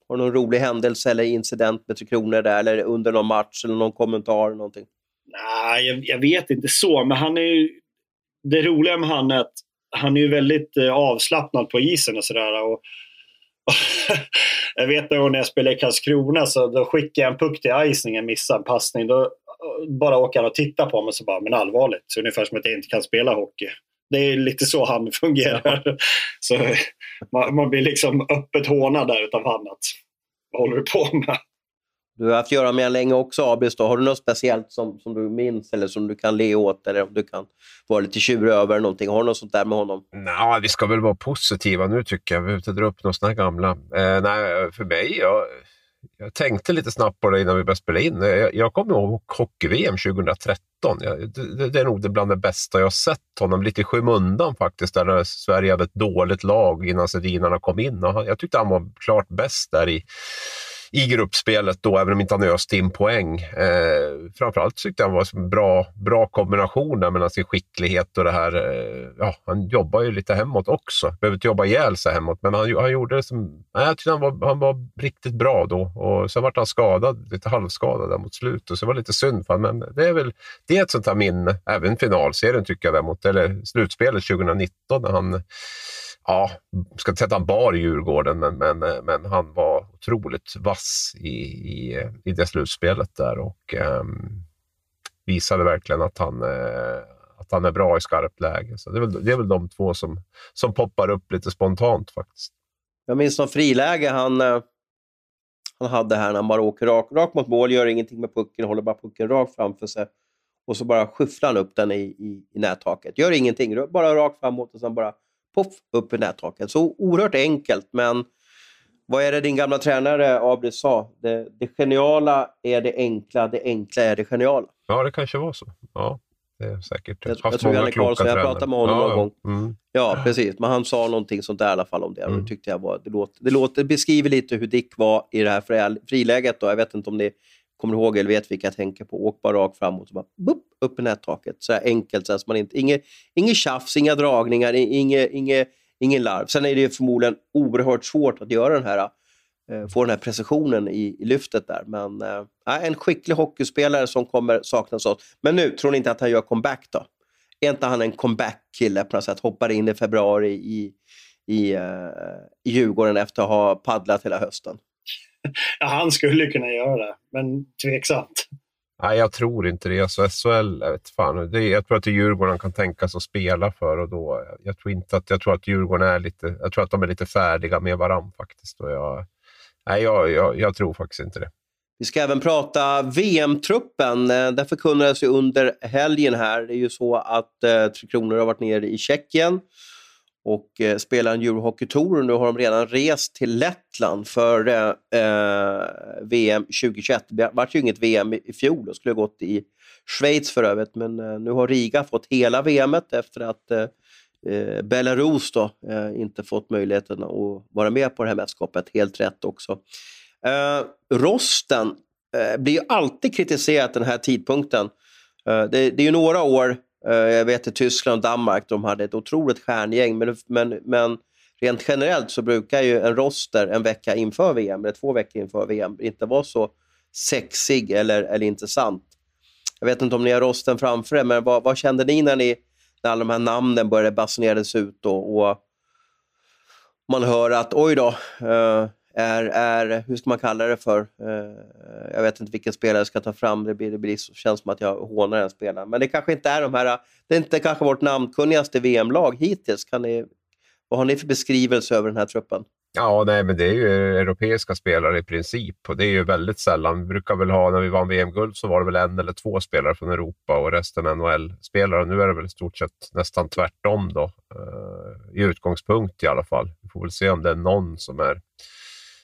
Har du någon rolig händelse eller incident med Tre Kronor där, eller under någon match eller någon kommentar? Eller någonting? Nej, jag, jag, vet inte så, men han är ju... Det roliga med han är att han är ju väldigt eh, avslappnad på isen och sådär. Och, och [laughs] jag vet när jag spelade i Karlskrona så då skickade jag en puck till icing, en missad passning. Då bara åker och tittar på mig så bara, men allvarligt. Så ungefär som att jag inte kan spela hockey. Det är lite så han [laughs] fungerar. Ja. Så man, man, blir liksom öppet hånad där utav han att vad håller du på med? Du har haft att göra med länge också, Abis. Har du något speciellt som, som du minns eller som du kan le åt eller om du kan vara lite tjurig över någonting? Har du något sånt där med honom? Nej, vi ska väl vara positiva nu tycker jag. Vi behöver inte dra upp några sådana gamla. Eh, nej, för mig, jag, jag tänkte lite snabbt på det innan vi började spela in. Jag, jag kommer ihåg hockey-VM 2013. Jag, det, det, är nog det bland det bästa jag sett honom. Lite i skymundan faktiskt, där Sverige hade ett dåligt lag innan sedinarna kom in. Och jag tyckte han var klart bäst där i i gruppspelet då, även om inte han öste in poäng. Eh, framförallt tyckte jag han var en bra, bra kombination där mellan sin skicklighet och det här. Eh, ja, han jobbar ju lite hemåt också. Behöver inte jobba ihjäl sig hemåt, men han, han gjorde det som... Nej, jag tyckte han var, han var riktigt bra då. Och sen vart han skadad, lite halvskadad där mot slutet, så det var lite synd för honom. Men det är väl det är ett sånt här minne. Även finalserien tycker jag däremot, eller slutspelet 2019 när han ja, ska inte säga att han bar Djurgården, men, men, men han var otroligt vass i, i, i det slutspelet där och eh, visade verkligen att han, eh, att han är bra i skarpt läge. Så det, är väl, det är väl de två som, som poppar upp lite spontant faktiskt. Jag minns någon friläge han, eh, han hade här när han bara åker rakt rak mot mål, gör ingenting med pucken, håller bara pucken rakt framför sig och så bara skyfflar han upp den i, i, i nättaket. Gör ingenting, bara rakt framåt och sen bara poff, upp i nättaket. Så oerhört enkelt, men vad är det din gamla tränare Abri sa? Det, det geniala är det enkla, det enkla är det geniala. Ja, det kanske var så. Ja, det är säkert. Jag, jag tror Janne Karlsson, jag pratade med honom ja, någon gång. Mm. Ja, precis. Men han sa någonting sånt där i alla fall om det. Mm. Det tyckte jag var, det, låter, det, låter, beskriver lite hur Dick var i det här friläget. Då. Jag vet inte om ni kommer ihåg eller vet vilka jag tänker på. Åk bara rakt framåt och bara bup, upp i nättaket. Så här enkelt, så att man inte, inget, inget tjafs, inga dragningar, inget, inget, ingen larv. Sen är det förmodligen oerhört svårt att göra den här, eh, få den här precisionen i, i lyftet där. Men äh, en skicklig hockeyspelare som kommer saknas oss. Men nu, tror ni inte att han gör comeback då? Är inte han en comeback-kille på något sätt? Hoppar in i februari i, i, uh, i Djurgården efter att ha paddlat hela hösten? [laughs] ja, han skulle kunna göra det, men tveksamt. Nej, jag tror inte det. Alltså, SHL, jag, vet fan, det, jag tror att det är Djurgården kan tänka sig att spela för. Och då, jag, tror inte att, jag tror att Djurgården är lite, jag tror att de är lite färdiga med varandra faktiskt. Och jag, nej, jag, jag, jag tror faktiskt inte det. Vi ska även prata VM-truppen. Eh, det förkunnades ju under helgen här. Det är ju så att eh, Tre Kronor har varit nere i Tjeckien och eh, spelar en Eurohockey Tour. Och nu har de redan rest till Lettland för eh, eh VM 2021. Det var ju inget VM i fjol de skulle ha gått i Schweiz för övrigt. Men eh, nu har Riga fått hela VMet efter att eh, eh, Belarus då, eh, inte fått möjligheten att vara med på det här mästerskapet. Helt rätt också. Eh, rosten blir ju alltid kritiserat den här tidpunkten. det, det är ju några år Eh, jag vet i Tyskland och Danmark de hade ett otroligt stjärngäng, men, men, men rent generellt så brukar ju en roster en vecka inför VM, eller två veckor inför VM, inte vara så sexig eller, eller intressant. Jag vet inte om ni har rosten framför er, men vad, vad kände ni när, ni när alla de här namnen började basuneras ut och, och man hör att oj då, eh, är, är, hur ska man kalla det för? Eh, jag vet inte vilken spelare jag ska ta fram. Det, blir, det blir, känns som att jag hånar den spelaren. Men det kanske inte är de här, det är inte kanske vårt namnkunnigaste VM-lag hittills. Kan ni, vad har ni för beskrivelse över den här truppen? Ja, nej, men det är ju europeiska spelare i princip och det är ju väldigt sällan. Vi brukar väl ha, när vi vann VM-guld så var det väl en eller två spelare från Europa och resten NHL-spelare. Nu är det väl i stort sett nästan tvärtom då, uh, i utgångspunkt i alla fall. Vi får väl se om det är någon som är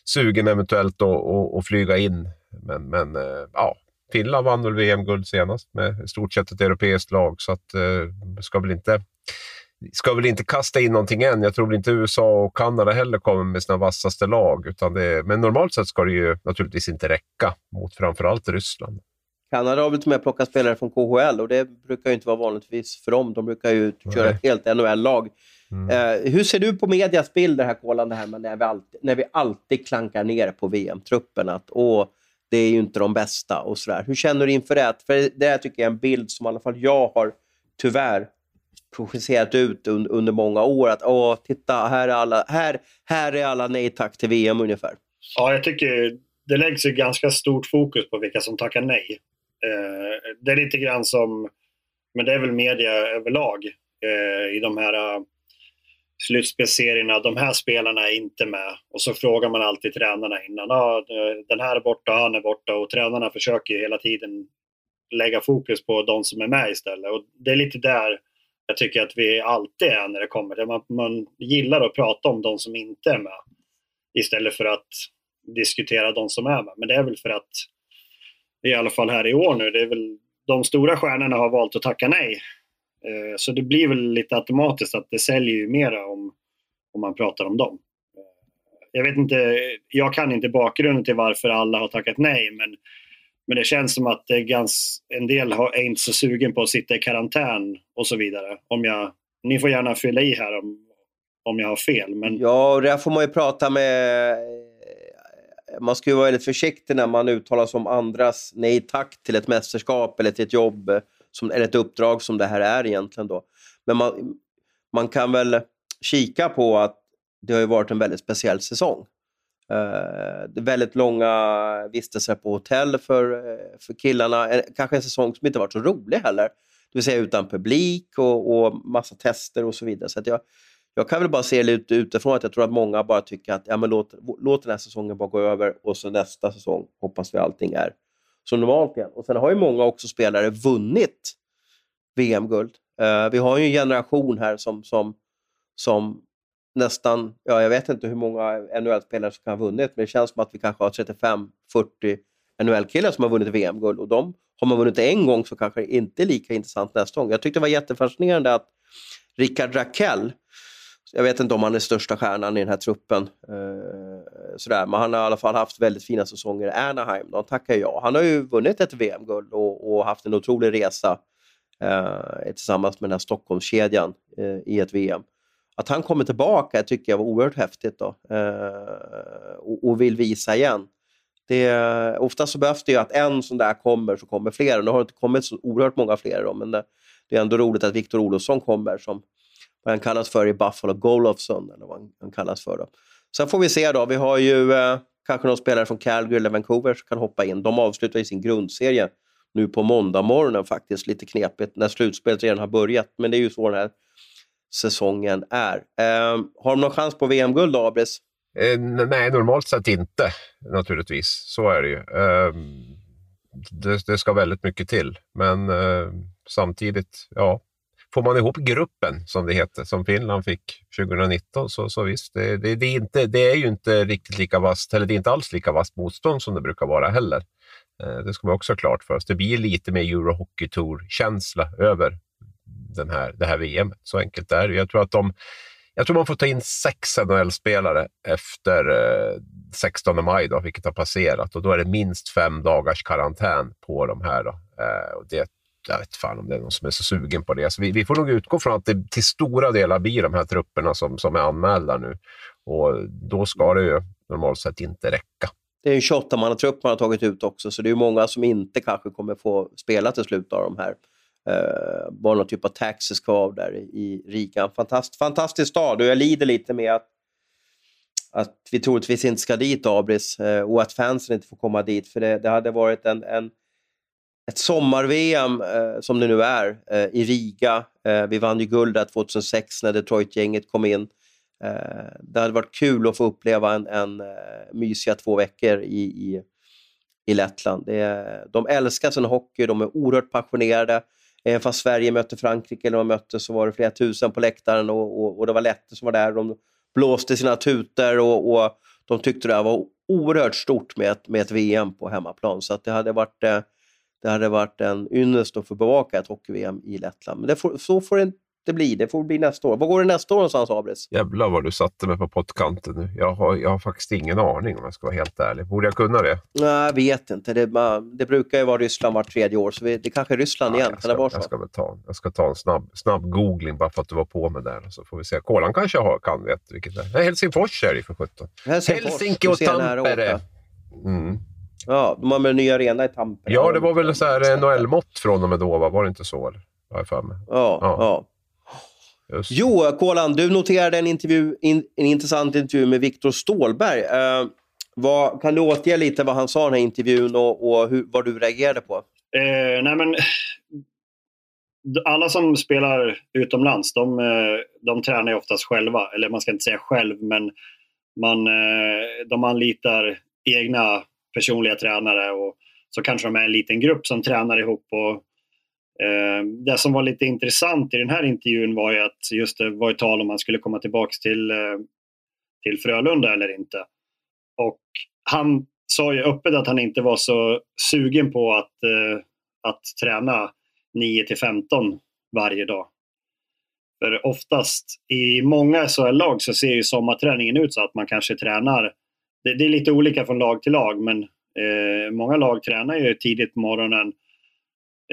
sugen eventuellt att flyga in. Men, men eh, ja, Finland vann väl VM-guld senast med i stort sett ett europeiskt lag, så att eh, ska väl inte ska väl inte kasta in någonting än. Jag tror inte USA och Kanada heller kommer med sina vassaste lag. Utan det, men normalt sett ska det ju naturligtvis inte räcka mot framförallt Ryssland. Kanada har väl till och med plockat spelare från KHL och det brukar ju inte vara vanligtvis för dem. De brukar ju köra ett helt NHL-lag Mm. Eh, hur ser du på medias bild, det här med när vi alltid, när vi alltid klankar ner på VM-truppen? Att åh, det är ju inte de bästa och sådär. Hur känner du inför det? För det här tycker jag är en bild som i alla fall jag har tyvärr projicerat ut under, under många år. Att åh, titta, här är alla, här, här är alla nej tack till VM ungefär. Ja, jag tycker det läggs ju ganska stort fokus på vilka som tackar nej. Eh, det är lite grann som, men det är väl media överlag eh, i de här slutspelserierna, slutspelsserierna. De här spelarna är inte med. Och så frågar man alltid tränarna innan. Ah, den här är borta, han är borta. Och tränarna försöker hela tiden lägga fokus på de som är med istället. Och det är lite där jag tycker att vi alltid är när det kommer till man, man gillar att prata om de som inte är med istället för att diskutera de som är med. Men det är väl för att, i alla fall här i år nu, det är väl de stora stjärnorna har valt att tacka nej. Eh, så det blir väl lite automatiskt att det säljer ju mera om, om man pratar om dem. Eh, jag vet inte, jag kan inte bakgrunden till varför alla har tackat nej, men, men det känns som att det är en del har, är inte så sugen på att sitta i karantän och så vidare. Om jag, ni får gärna fylla i här om, om jag har fel. Men... Ja, och där får man ju prata med man ska ju vara väldigt försiktig när man uttalar sig om andras nej tack till ett mästerskap eller till ett jobb som, eller ett uppdrag som det här är egentligen. Då. Men man, man kan väl kika på att det har ju varit en väldigt speciell säsong. Uh, väldigt långa vistelser på hotell för, eh, för killarna. Eh, kanske en säsong som inte varit så rolig heller. Det vill säga utan publik och, och massa tester och så vidare. Så jag, jag kan väl bara se det utifrån att jag tror att många bara tycker att ja, men låt, låt den här säsongen bara gå över och så nästa säsong hoppas vi allting är som normalt igen. Och sen har ju många också spelare vunnit VM-guld. Uh, eh, vi har ju en generation här som, som, som nästan, ja jag vet inte hur många NHL-spelare som kan ha vunnit, men det känns som att vi kanske har 35-40 NHL-killar som har vunnit VM-guld och de har man vunnit en gång så kanske det inte är lika intressant nästa gång. Jag tyckte det var jättefascinerande att Rickard Rakell jag vet inte om han är största stjärnan i den här truppen. Eh, sådär. Men han har i alla fall haft väldigt fina säsonger i Anaheim. De tackar jag. Han har ju vunnit ett VM-guld och, och, haft en otrolig resa eh, tillsammans med den här Stockholmskedjan eh, i ett VM. Att han kommer tillbaka tycker jag var oerhört häftigt då, eh, och, och, vill visa igen. Det, oftast så behövs det ju att en sån där kommer så kommer fler. Nu har det inte kommit så oerhört många fler då, men det, det är ändå roligt att Viktor Olofsson kommer som vad han kallas för i Buffalo, Golovson eller vad han kallas för. Då. Sen får vi se då. Vi har ju eh, kanske någon spelare från Calgary eller Vancouver som kan hoppa in. De avslutar i sin grundserie nu på måndag morgonen faktiskt. Lite knepigt när slutspelet redan har börjat, men det är ju så den här säsongen är. Eh, har de någon chans på VM-guld, Abris? Eh, nej, normalt sett inte naturligtvis. Så är det ju. Eh, det, det, ska väldigt mycket till, men eh, samtidigt, ja, får man ihop gruppen, som det heter, som Finland fick 2019, så, så visst, det, det, det, är inte, det är ju inte riktigt lika vast, eller det är inte alls lika vast motstånd som det brukar vara heller. Eh, det ska man också ha klart för oss. Det blir lite mer Eurohockey Tour-känsla över den här, det här VM. Så enkelt är det. Jag tror att de jag tror man får ta in sex NHL-spelare efter eh, 16 maj, då, vilket har passerat. Och då är det minst fem dagars karantän på de här. Då. Eh, det jag vet fan om det är någon som är så sugen på det. Så vi, vi får nog utgå från att det till stora delar blir de här trupperna som, som är anmälda nu. Och då ska det ju normalt sett inte räcka. Det är en 28-mannatrupp man har tagit ut också, så det är många som inte kanske kommer få spela till slut av de här. Uh, bara någon typ av taxis kvar där i Riga. Fantast, fantastisk stad och jag lider lite med att, att vi troligtvis inte ska dit, Abris, uh, och att fansen inte får komma dit. För det, det hade varit en, en ett sommar-VM eh, som det nu är eh, i Riga. Eh, vi vann ju guld där 2006 när Detroit-gänget kom in. Eh, det hade varit kul att få uppleva en, en eh, mysiga två veckor i, i, i Lettland. Det, de älskar sin hockey, de är oerhört passionerade. Även fast Sverige mötte Frankrike eller de mötte så var det flera tusen på läktaren och, och, och det var lätt som var där. De blåste sina tutor och, och de tyckte det var oerhört stort med ett, med ett VM på hemmaplan. Så att det hade varit eh, det hade varit en ynnest att få bevaka ett hockey-VM i Lettland. Men får, så får det det blir. Det får bli nästa år. Vad går det nästa år någonstans, Abris? Jävlar vad du satte mig på pottkanten nu. Jag har, jag har faktiskt ingen aning om jag ska vara helt ärlig. Borde jag kunna det? Nej, jag vet inte. Det, det brukar ju vara Ryssland vart tredje år, så vi, det kanske är Ryssland Ja, igen. jag ska, jag, ska ta, jag ska ta en snabb, snabb googling bara för att du var på med där. Så får vi se. Kolan kanske har, kan vet vilket det är. Nej, Helsingfors är det för sjutton. Helsingfors. Helsinki och Tampere. Mm. Ja, de har med en ny arena i Tampere. Ja, det var väl så här NHL-mått från och med då, va? var det inte så? Eller? Har jag för mig. Ja, Ja. ja. Just. Jo, Kolan, du noterade en, intervju, in, en intressant intervju med Viktor Stålberg. Eh, vad, kan du återge lite vad han sa i den här intervjun och, och hur, vad du reagerade på? Eh, nej men, alla som spelar utomlands, de, eh, de tränar ju oftast själva. Eller man ska inte säga själv, men man, eh, de anlitar egna personliga tränare och så kanske de är en liten grupp som tränar ihop. Och, eh, det som var lite intressant i den här intervjun var ju att just det var ju tal om man skulle komma tillbaka till, eh, till Frölunda eller inte. Och han sa ju öppet att han inte var så sugen på att, eh, att träna 9 till 15 varje dag. För oftast i många SHL-lag så ser ju sommarträningen ut så att man kanske tränar, det, det är lite olika från lag till lag, men eh, många lag tränar ju tidigt på morgonen.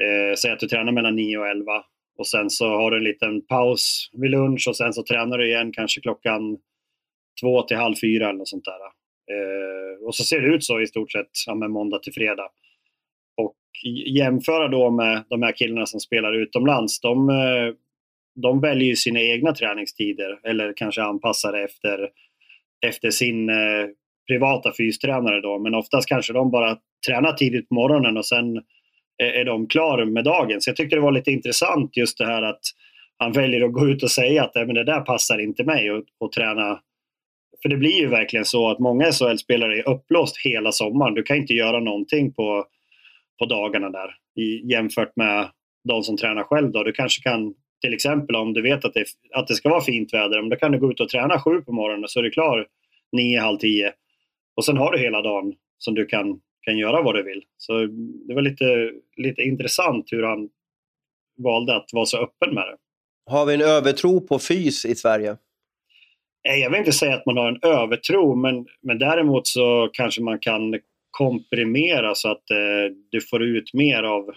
Eh, säg att du tränar mellan 9 och 11 och sen så har du en liten paus vid lunch och sen så tränar du igen kanske klockan två till halv fyra eller något sånt där. Eh, och så ser det ut så i stort sett ja, med måndag till fredag. Och jämföra då med de här killarna som spelar utomlands. De, eh, de väljer ju sina egna träningstider eller kanske anpassar det efter, efter sin eh, privata fystränare då. Men oftast kanske de bara tränar tidigt på morgonen och sen är, de klara med dagen. Så jag tyckte det var lite intressant just det här att han väljer att gå ut och säga att men det där passar inte mig och, och träna för det blir ju verkligen så att många SHL-spelare är upplåst hela sommaren. Du kan inte göra någonting på, på dagarna där i, jämfört med de som tränar själv. Då. Du kanske kan, till exempel om du vet att det, att det ska vara fint väder, då kan du gå ut och träna sju på morgonen så är du klar nio, halv tio. Och sen har du hela dagen som du kan, kan göra vad du vill. Så det var lite, lite intressant hur han valde att vara så öppen med det. Har vi en övertro på fys i Sverige? Nej, Jag vill inte säga att man har en övertro, men, men däremot så kanske man kan komprimera så att eh, du får ut mer av,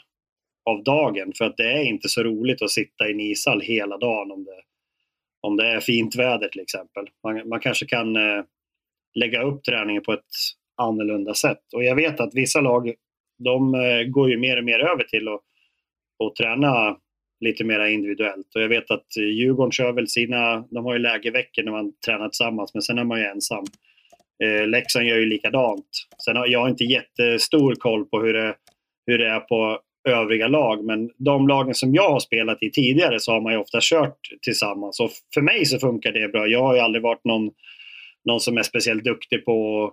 av dagen. För att det är inte så roligt att sitta i en ishall hela dagen om det, om det är fint väder till exempel. Man, man kanske kan eh, lägga upp träningen på ett annorlunda sätt. Och jag vet att vissa lag de eh, går ju mer och mer över till att, att träna lite mer individuellt. Och jag vet att Djurgården kör väl sina, de har ju lägerveckor när man tränar tillsammans, men sen är man ju ensam. Eh, Leksand gör ju likadant. Sen har jag inte jättestor koll på hur det, hur det är på övriga lag, men de lagen som jag har spelat i tidigare så har man ju ofta kört tillsammans. Och för mig så funkar det bra. Jag har ju aldrig varit någon, någon som är speciellt duktig på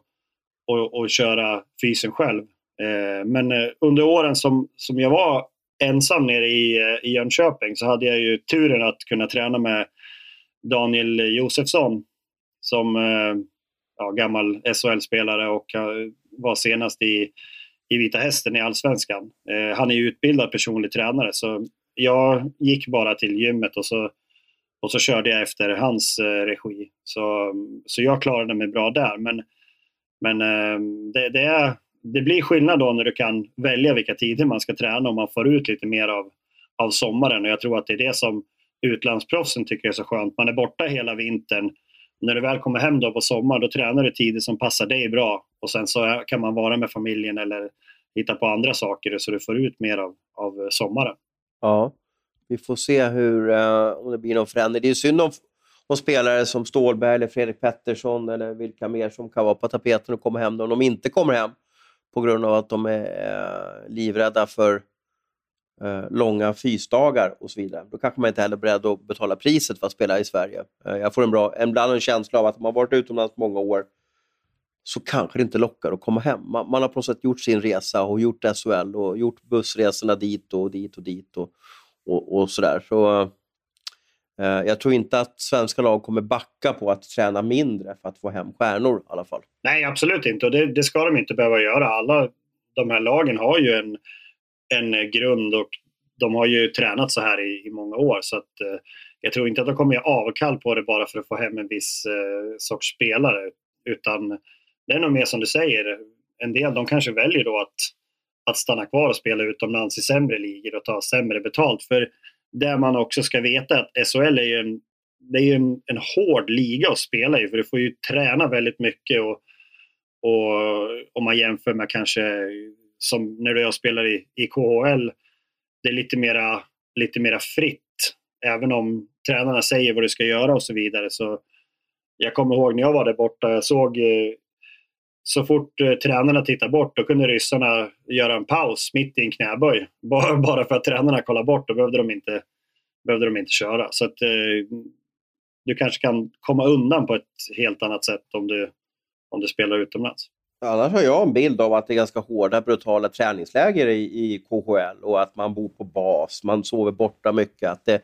att, köra fysen själv. Eh, men eh, under åren som, som jag var ensam nere i, eh, i Jönköping så hade jag ju turen att kunna träna med Daniel Josefsson som eh, ja, gammal SHL-spelare och eh, var senast i, i Vita Hästen i Allsvenskan. Eh, han är ju utbildad personlig tränare så jag gick bara till gymmet och så, och så körde jag efter hans eh, regi. Så, så jag klarade mig bra där. Men, men eh, det, det, är, det blir skillnad då när du kan välja vilka tider man ska träna och man får ut lite mer av, av sommaren. Och jag tror att det är det som utlandsproffsen tycker är så skönt. Man är borta hela vintern. När du väl kommer hem då på sommaren då tränar du tider som passar dig bra. Och sen så kan man vara med familjen eller hitta på andra saker så du får ut mer av, av sommaren. Ja, vi får se hur, eh, om det blir någon förändring. Det är synd om, om spelare som Stålberg eller Fredrik Pettersson eller vilka mer som kan vara på tapeten och komma hem om de inte kommer hem på grund av att de är eh, livrädda för eh, långa fysdagar och så vidare. Då kanske man inte heller är beredd att betala priset för att spela i Sverige. Eh, jag får en bra, ibland en känsla av att om man varit utomlands många år så kanske det inte lockar att komma hem. Man, man har på något sätt gjort sin resa och gjort SHL och gjort bussresorna dit och dit och dit och, och, och sådär. Så, eh, jag tror inte att svenska lag kommer backa på att träna mindre för att få hem stjärnor i alla fall. Nej, absolut inte. Och det, det ska de inte behöva göra. Alla de här lagen har ju en, en grund och de har ju tränat så här i, i många år. Så att, eh, jag tror inte att de kommer göra avkall på det bara för att få hem en viss eh, sorts spelare. Utan det är nog mer som du säger, en del de kanske väljer då att, att stanna kvar och spela utomlands i sämre ligor och ta sämre betalt. För det man också ska veta är att SHL är ju en, det är ju en, en hård liga att spela i för du får ju träna väldigt mycket och, och om man jämför med kanske som när jag spelar i, i KHL, det är lite mera, lite mera fritt. Även om tränarna säger vad du ska göra och så vidare. Så jag kommer ihåg när jag var där borta, jag såg eh, så fort eh, tränarna tittade bort, då kunde ryssarna göra en paus mitt i en knäböj. [laughs] Bara, bara för att tränarna kollade bort, då behövde de inte, behövde de inte köra. Så att, eh, du kanske kan komma undan på ett helt annat sätt om du, om du spelar utomlands. Annars har jag en bild av att det är ganska hårda, brutala träningsläger i, i KHL och att man bor på bas, man sover borta mycket. Att det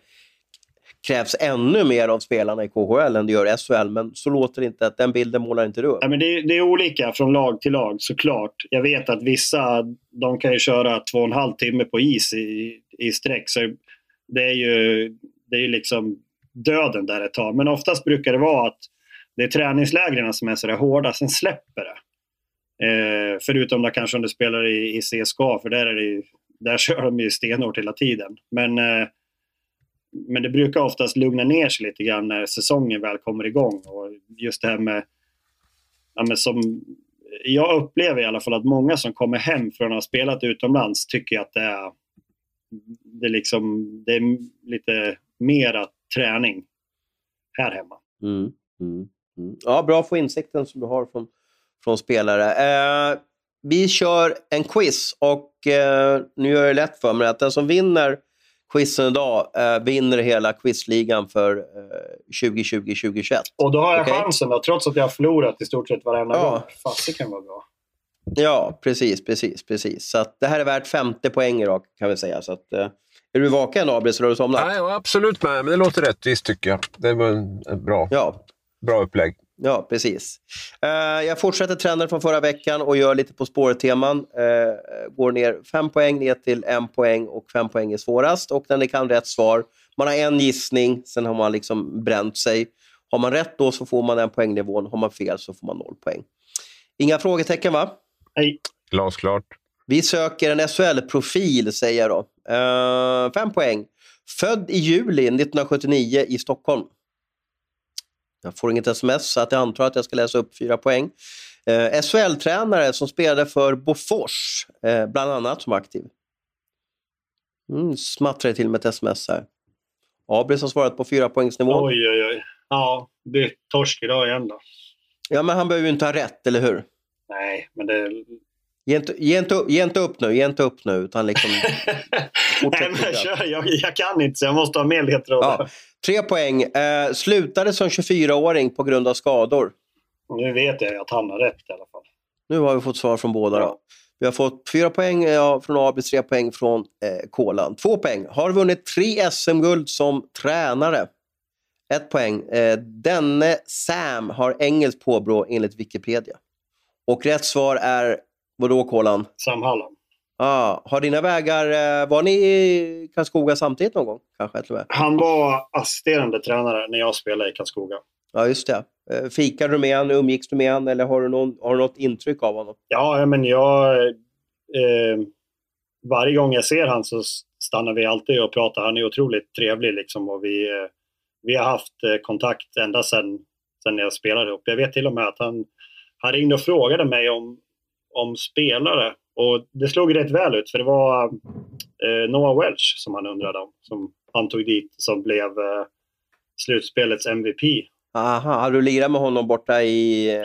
krävs ännu mer av spelarna i KHL än det gör i SHL, men så låter det inte. att Den bilden målar inte du upp. Ja, men det, det, är olika från lag till lag såklart. Jag vet att vissa de kan ju köra två och en halv timme på is i, i sträck. Så det är ju det är liksom döden där ett tag. Men oftast brukar det vara att det är träningslägren som är så där hårda, sen släpper det. Eh, förutom då kanske om du spelar i, i CSKA, för där, är det, där kör de ju stenhårt hela tiden. Men, eh, men det brukar oftast lugna ner sig lite grann när säsongen väl kommer igång. Och just det här med, ja, men som, jag upplever i alla fall att många som kommer hem från att ha spelat utomlands tycker att det är, det är, liksom, det är lite mera träning här hemma. Mm, mm, mm. Ja, bra att få insikten som du har från från spelare. Eh, vi kör en quiz och eh, nu gör jag det lätt för mig att den som vinner quizen idag eh, vinner hela quizligan för eh, 2020-2021. Och då har jag okay. chansen då, trots att jag har förlorat i stort sett varenda ja. gång. Fast kan vara bra. Ja, precis, precis, precis. Så det här är värt 50 poäng idag kan vi säga. Så att, eh, är du vaken Abris eller har du somnat? Nej, absolut med, men det låter rättvist tycker jag. Det var en, en bra, ja. bra upplägg. Ja, precis. Uh, jag fortsätter trenden från förra veckan och gör lite På spåret-teman. Uh, går ner fem poäng ner till en poäng och fem poäng är svårast. Och när ni kan rätt svar, man har en gissning, sen har man liksom bränt sig. Har man rätt då så får man den poängnivån, har man fel så får man noll poäng. Inga frågetecken va? Nej. Glasklart. Vi söker en SHL-profil säger jag då. Uh, fem poäng. Född i juli 1979 i Stockholm. Jag får inget sms så att jag antar att jag ska läsa upp fyra poäng. Eh, SHL-tränare som spelade för Bofors, eh, bland annat som aktiv. Mm, smattrar till med ett sms här. Abris har svarat på fyra poängsnivån. Oj, oj, oj. Ja, det är torsk idag igen då. Ja, men han behöver ju inte ha rätt, eller hur? Nej, men det... Ge inte, ge inte, ge inte upp nu, ge inte upp nu, utan liksom... [laughs] Nej, men kör, jag, jag, kan inte, så jag måste ha mer ledtrådar. Ja. Tre poäng. Eh, slutade som 24-åring på grund av skador. Nu vet jag att han har rätt i alla fall. Nu har vi fått svar från båda. Ja. Då. Vi har fått fyra poäng ja, från Abis, tre poäng från eh, Kolan. Två poäng. Har vunnit tre SM-guld som tränare. Ett poäng. Eh, denne Sam har engelskt påbrå enligt Wikipedia. Och rätt svar är, vadå Kolan? Sam Hallam. Ah, har dina vägar, eh, var ni i Karlskoga samtidigt någon gång? Kanske. Han var assisterande tränare när jag spelade i Karlskoga. Ja, just det. Eh, fikade du med honom? Umgicks du med honom? Eller har du, någon, har du något intryck av honom? Ja, men jag... Eh, varje gång jag ser honom så stannar vi alltid och pratar. Han är otroligt trevlig liksom och vi, eh, vi har haft kontakt ända sedan, sedan jag spelade ihop. Jag vet till och med att han, han ringde och frågade mig om, om spelare och det slog rätt väl ut för det var eh, Noah Welch som han undrade om. Som han tog dit som blev eh, slutspelets MVP. Aha, har du lirat med honom borta i, eh,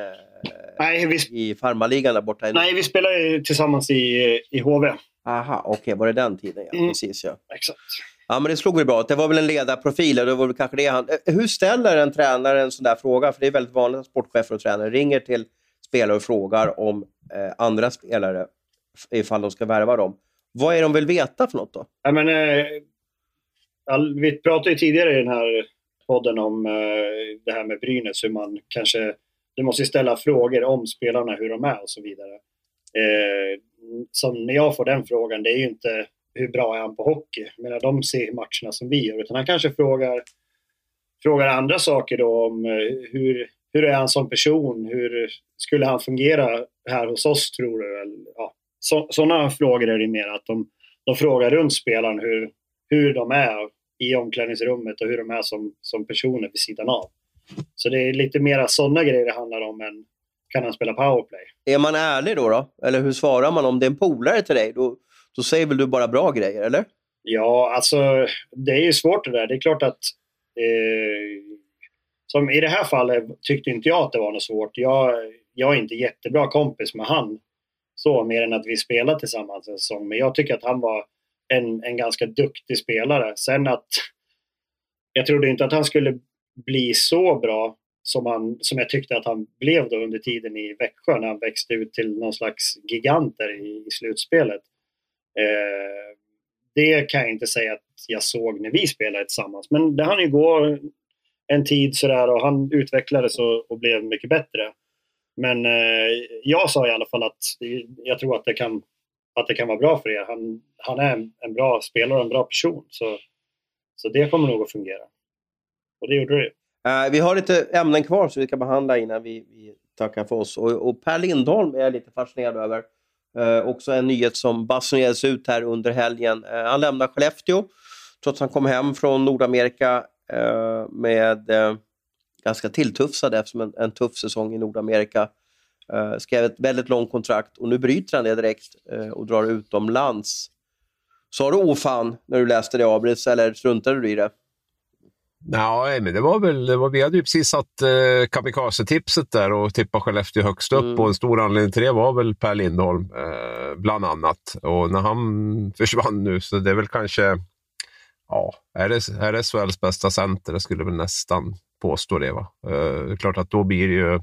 nej, vi, i farmarligan där borta? I nej, vi spelade tillsammans i, i HV. Aha, okej, okay, var det den tiden? Ja, mm. precis ja. Exakt. Ja, men det slog väl bra. Det var väl en ledarprofil och det var väl kanske det han... Eh, hur ställer en tränare en sån där fråga? För det är väldigt vanligt att sportchefer och tränare ringer till spelare och frågar om eh, andra spelare ifall de ska värva dem. Vad är de vill veta för något då? Ja, men, eh, all, vi pratade ju tidigare i den här podden om eh, det här med Brynäs, hur man kanske... Du måste ställa frågor om spelarna, hur de är och så vidare. Eh, som när jag får den frågan, det är ju inte hur bra är han på hockey? Jag menar, de ser matcherna som vi gör. Utan han kanske frågar, frågar andra saker då om eh, hur, hur är han som person? Hur skulle han fungera här hos oss tror du? Ja, så, sådana frågor är det mer att de, de frågar runt spelaren hur, hur de är i omklädningsrummet och hur de är som, som personer vid sidan av. Så det är lite mera sådana grejer det handlar om än kan han spela powerplay. Är man ärlig då? då? Eller hur svarar man om det är en polare till dig? Då, då säger väl du bara bra grejer, eller? Ja, alltså det är ju svårt det där. Det är klart att eh, som i det här fallet tyckte inte jag att det var något svårt. Jag, jag är inte jättebra kompis med han så, mer än att vi spelade tillsammans en säsong. Men jag tycker att han var en, en ganska duktig spelare. Sen att jag trodde inte att han skulle bli så bra som, han, som jag tyckte att han blev då under tiden i Växjö när han växte ut till någon slags giganter i, i slutspelet. Eh, det kan jag inte säga att jag såg när vi spelade tillsammans. Men det hann ju gå en tid sådär och han utvecklades och, och blev mycket bättre. Men eh, jag sa i alla fall att jag tror att det kan, att det kan vara bra för er. Han, han är en, en bra spelare och en bra person. Så, så det kommer nog att fungera. Och det gjorde det. Uh, vi har lite ämnen kvar som vi ska behandla innan vi, vi tackar för oss. Och, och Per Lindholm är jag lite fascinerad över. Uh, också en nyhet som basunerades ut här under helgen. Uh, han lämnar Skellefteå trots att han kom hem från Nordamerika med ganska tilltufsad eftersom en, en tuff säsong i Nordamerika. skrev ett väldigt långt kontrakt och nu bryter han det direkt och drar utomlands. Sa du åfan när du läste det Abris eller struntade du i det? Nej, men det var väl, det var, vi hade ju precis satt eh, kamikaze-tipset där och tippat Skellefteå högst upp mm. och en stor anledning till det var väl Per Lindholm eh, bland annat. Och när han [laughs] försvann nu så det är väl kanske, ja, är det, är det SHLs bästa center? Jag skulle väl nästan påstå det. Va? Eh, klart att då blir det ju...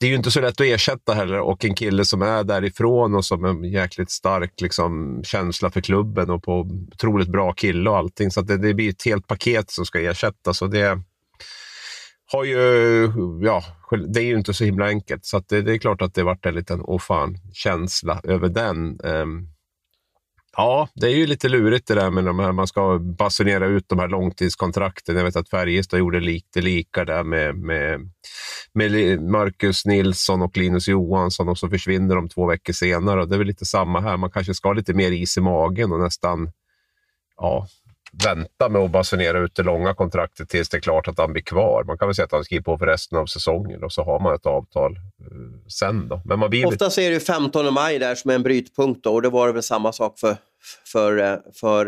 Det är ju inte så lätt att ersätta heller och en kille som är därifrån och som en jäkligt stark liksom, känsla för klubben och på otroligt bra kille och allting. Så det, det, blir ett helt paket som ska ersättas. Och det har ju... Ja, det är ju inte så himla enkelt. Så det, det, är klart att det varit en liten åh fan känsla över den. Um, Ja, det är ju lite lurigt det där med de här, man ska basunera ut de här långtidskontrakten. Jag vet att Färjestad gjorde lite lika där med, med, med Marcus Nilsson och Linus Johansson och så försvinner de två veckor senare. Och det är väl lite samma här. Man kanske ska ha lite mer is i magen och nästan ja, vänta med att basunera ut det långa kontraktet tills det är klart att han blir kvar. Man kan väl säga att han skriver på för resten av säsongen och så har man ett avtal eh, sen. Då. Men man blir... Oftast är det 15 maj där som är en brytpunkt då, och det var väl samma sak för, för, för,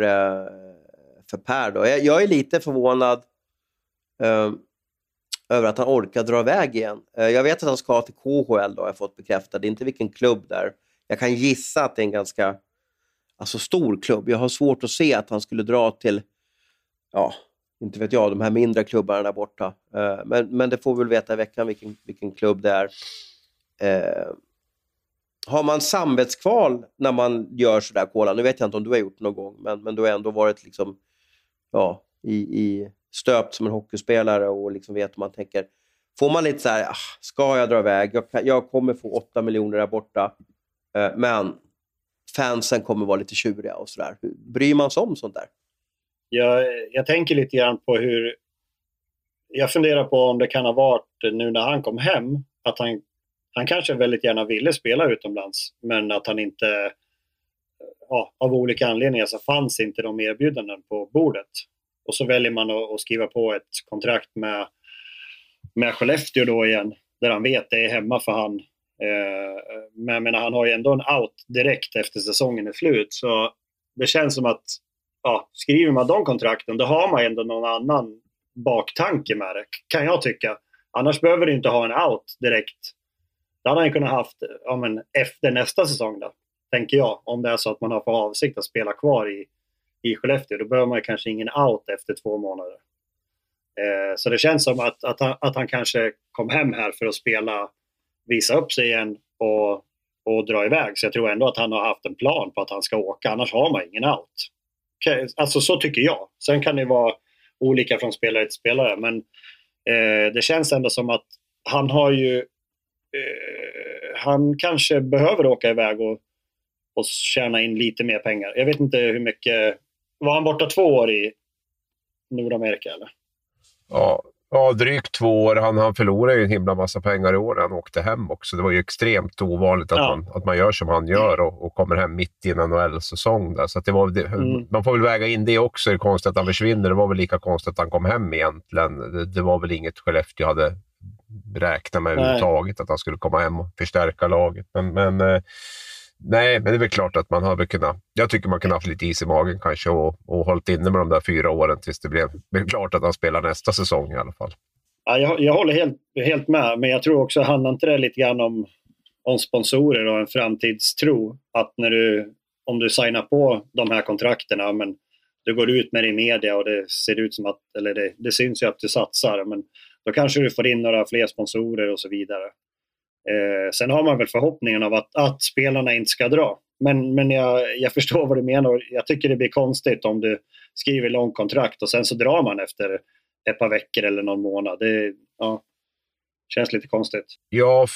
för Per. Då. Jag, jag är lite förvånad um, över att han orkar dra iväg igen. Uh, jag vet att han ska till KHL, då, jag fått bekräftat. Det är inte vilken klubb där. Jag kan gissa att det är en ganska alltså stor klubb. Jag har svårt att se att han skulle dra till, ja, inte vet jag, de här mindre klubbarna där borta. Uh, men, men det får vi väl veta i veckan vilken, vilken klubb det är. Eh, har man samvetskval när man gör sådär, Kola? Nu vet jag inte om du har gjort det någon gång, men, men du har ändå varit liksom, ja, i, i stöpt som en hockeyspelare och liksom vet hur man tänker. Får man lite så här, ah, ska jag dra iväg? Jag, jag kommer få åtta miljoner där borta, eh, men fansen kommer vara lite tjuriga och sådär. Bryr man sig om sånt där? Jag, jag tänker lite grann på hur... Jag funderar på om det kan ha varit nu när han kom hem, att han, han kanske väldigt gärna ville spela utomlands, men att han inte... Ja, av olika anledningar så fanns inte de erbjudanden på bordet. Och så väljer man att, att skriva på ett kontrakt med, med Skellefteå då igen, där han vet det är hemma för han Eh, men jag menar, han har ju ändå en out direkt efter säsongen är slut. Så det känns som att ja, skriver man de kontrakten då har man ändå någon annan baktanke med det, kan jag tycka. Annars behöver du inte ha en out direkt. Det hade han kunnat haft ja, men efter nästa säsong då, tänker jag. Om det är så att man har för avsikt att spela kvar i, i Skellefteå. Då behöver man kanske ingen out efter två månader. Eh, så det känns som att, att, han, att han kanske kom hem här för att spela visa upp sig igen och, och dra iväg. Så jag tror ändå att han har haft en plan på att han ska åka, annars har man ingen out. Alltså så tycker jag. Sen kan det vara olika från spelare till spelare, men eh, det känns ändå som att han har ju... Eh, han kanske behöver åka iväg och och tjäna in lite mer pengar. Jag vet inte hur mycket... Var han borta två år i Nordamerika eller? Ja, ja drygt två år. Han, han förlorade ju en himla massa pengar i år när han åkte hem också. Det var ju extremt ovanligt att, ja. man, att man gör som han gör och, och kommer hem mitt i en NHL-säsong. Så det var, det, mm. Man får väl väga in det också. Det är konstigt att han försvinner. Det var väl lika konstigt att han kom hem egentligen. Det, det var väl inget Skellefteå hade räknat med överhuvudtaget, att han skulle komma hem och förstärka laget. Men, men eh, Nej, men det är väl klart att man hade kunnat... Jag tycker man kunde haft lite is i magen kanske och, och hållit inne med de där fyra åren tills det blev, blev klart att han spelar nästa säsong i alla fall. Ja, jag, jag håller helt, helt med, men jag tror också, handlar inte det lite grann om, om sponsorer och en framtidstro? Att när du, om du signar på de här kontrakterna, men du går ut med det i media och det ser ut som att, eller det, det syns ju att du satsar, men då kanske du får in några fler sponsorer och så vidare. Eh, sen har man väl förhoppningen av att, att spelarna inte ska dra. Men, men jag, jag förstår vad du menar. Jag tycker det blir konstigt om du skriver långt kontrakt och sen så drar man efter ett par veckor eller någon månad. Det ja, känns lite konstigt. Ja,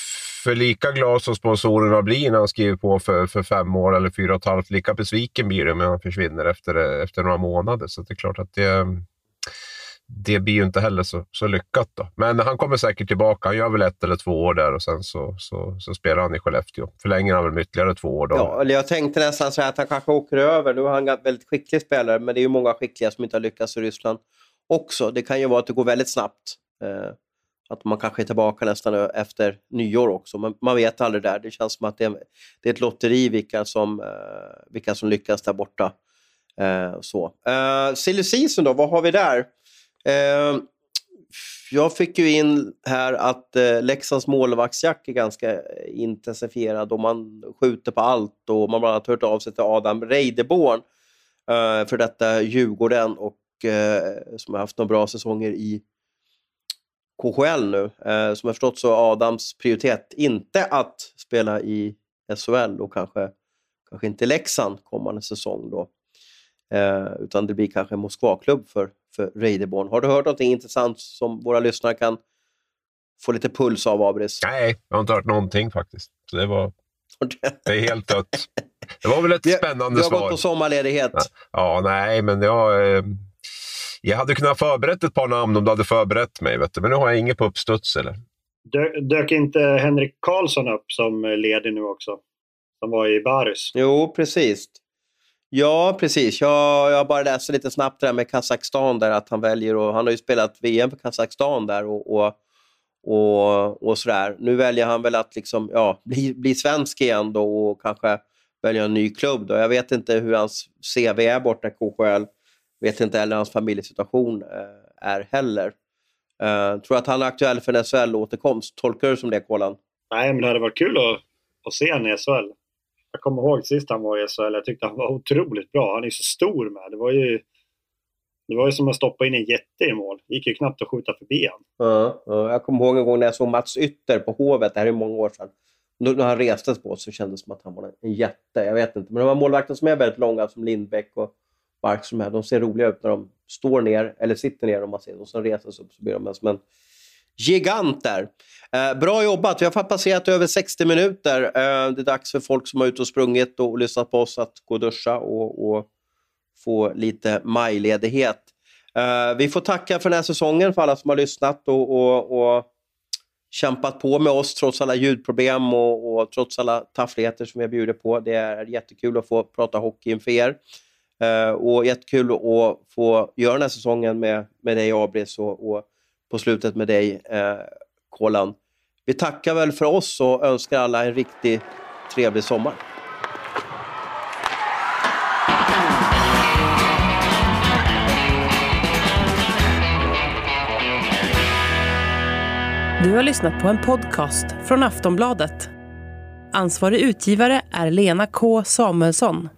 för lika glad som sponsorerna blir när han skriver på för, för fem år eller fyra och ett halvt, lika besviken blir de när han försvinner efter, efter några månader. Så det är klart att det det blir ju inte heller så, så lyckat. Då. Men han kommer säkert tillbaka. Han gör väl ett eller två år där och sen så, så, så spelar han i Skellefteå. Förlänger han väl med ytterligare två år. Då. Ja, eller jag tänkte nästan så här att han kanske åker över. Nu är han en väldigt skicklig spelare, men det är ju många skickliga som inte har lyckats i Ryssland också. Det kan ju vara att det går väldigt snabbt. Eh, att man kanske är tillbaka nästan efter nyår också. Men man vet aldrig där. Det känns som att det är, det är ett lotteri vilka som, eh, vilka som lyckas där borta. Eh, så. Eh, Silly season då, vad har vi där? Eh, jag fick ju in här att eh, Leksands målvaktsjakt är ganska eh, intensifierad och man skjuter på allt och man har bland annat hört av sig till Adam Reideborn eh, för detta Djurgården och eh, som har haft några bra säsonger i KHL nu. Eh, som jag förstått så är Adams prioritet inte att spela i SHL och kanske, kanske inte Leksand kommande säsong då. Eh, utan det blir kanske en Moskvaklubb för, för Reideborn. Har du hört något intressant som våra lyssnare kan få lite puls av, Abris? Nej, jag har inte hört någonting faktiskt. Så det, var, det är helt dött. Det var väl ett spännande svar. Du har gått på sommarledighet. Ja, ja nej, men jag, eh, jag hade kunnat förberett ett par namn om du hade förberett mig. Vet du. Men nu har jag inget på uppstuds. Eller? Dök inte Henrik Karlsson upp som ledig nu också? Som var i Baris. Jo, precis. Ja, precis. Jag, jag bara läste lite snabbt det där med Kazakstan där att han väljer och han har ju spelat VM för Kazakstan där och, och, och, och sådär. Nu väljer han väl att liksom, ja, bli, bli svensk igen då och kanske välja en ny klubb. Då. Jag vet inte hur hans CV är borta i KHL. Vet inte heller hur hans familjesituation eh, är heller. Uh, tror att han är aktuell för en SHL-återkomst. Tolkar du som det, Kolan? Nej, men det hade varit kul att, att se honom i SHL. Jag kommer ihåg sist han var i SHL, jag tyckte han var otroligt bra. Han är så stor med. Det var ju, det var ju som att stoppa in en jätte i mål. Det gick ju knappt att skjuta förbi han. Ja, ja, jag kommer ihåg en gång när jag såg Mats Ytter på Hovet, det här är många år sedan. När han restes på så kändes det som att han var en jätte. Jag vet inte. Men de här målvakterna som är väldigt långa, som Lindbäck och Barkström, de ser roliga ut när de står ner, eller sitter ner om man ser Och sen reser sig upp så blir de som en giganter. Eh, bra jobbat. Vi har passerat över 60 minuter. Eh, det är dags för folk som har ute och sprungit och lyssnat på oss att gå och duscha och, och få lite majledighet. Eh, vi får tacka för den här säsongen för alla som har lyssnat och, och, och kämpat på med oss trots alla ljudproblem och, och, trots alla taffligheter som vi har bjudit på. Det är jättekul att få prata hockey inför er. Eh, och jättekul att få göra den här säsongen med, med dig Abris och, och på slutet med dig, eh, Kolan. Vi tackar väl för oss och önskar alla en riktigt trevlig sommar. Du har lyssnat på en podcast från Aftonbladet. Ansvarig utgivare är Lena K Samuelsson.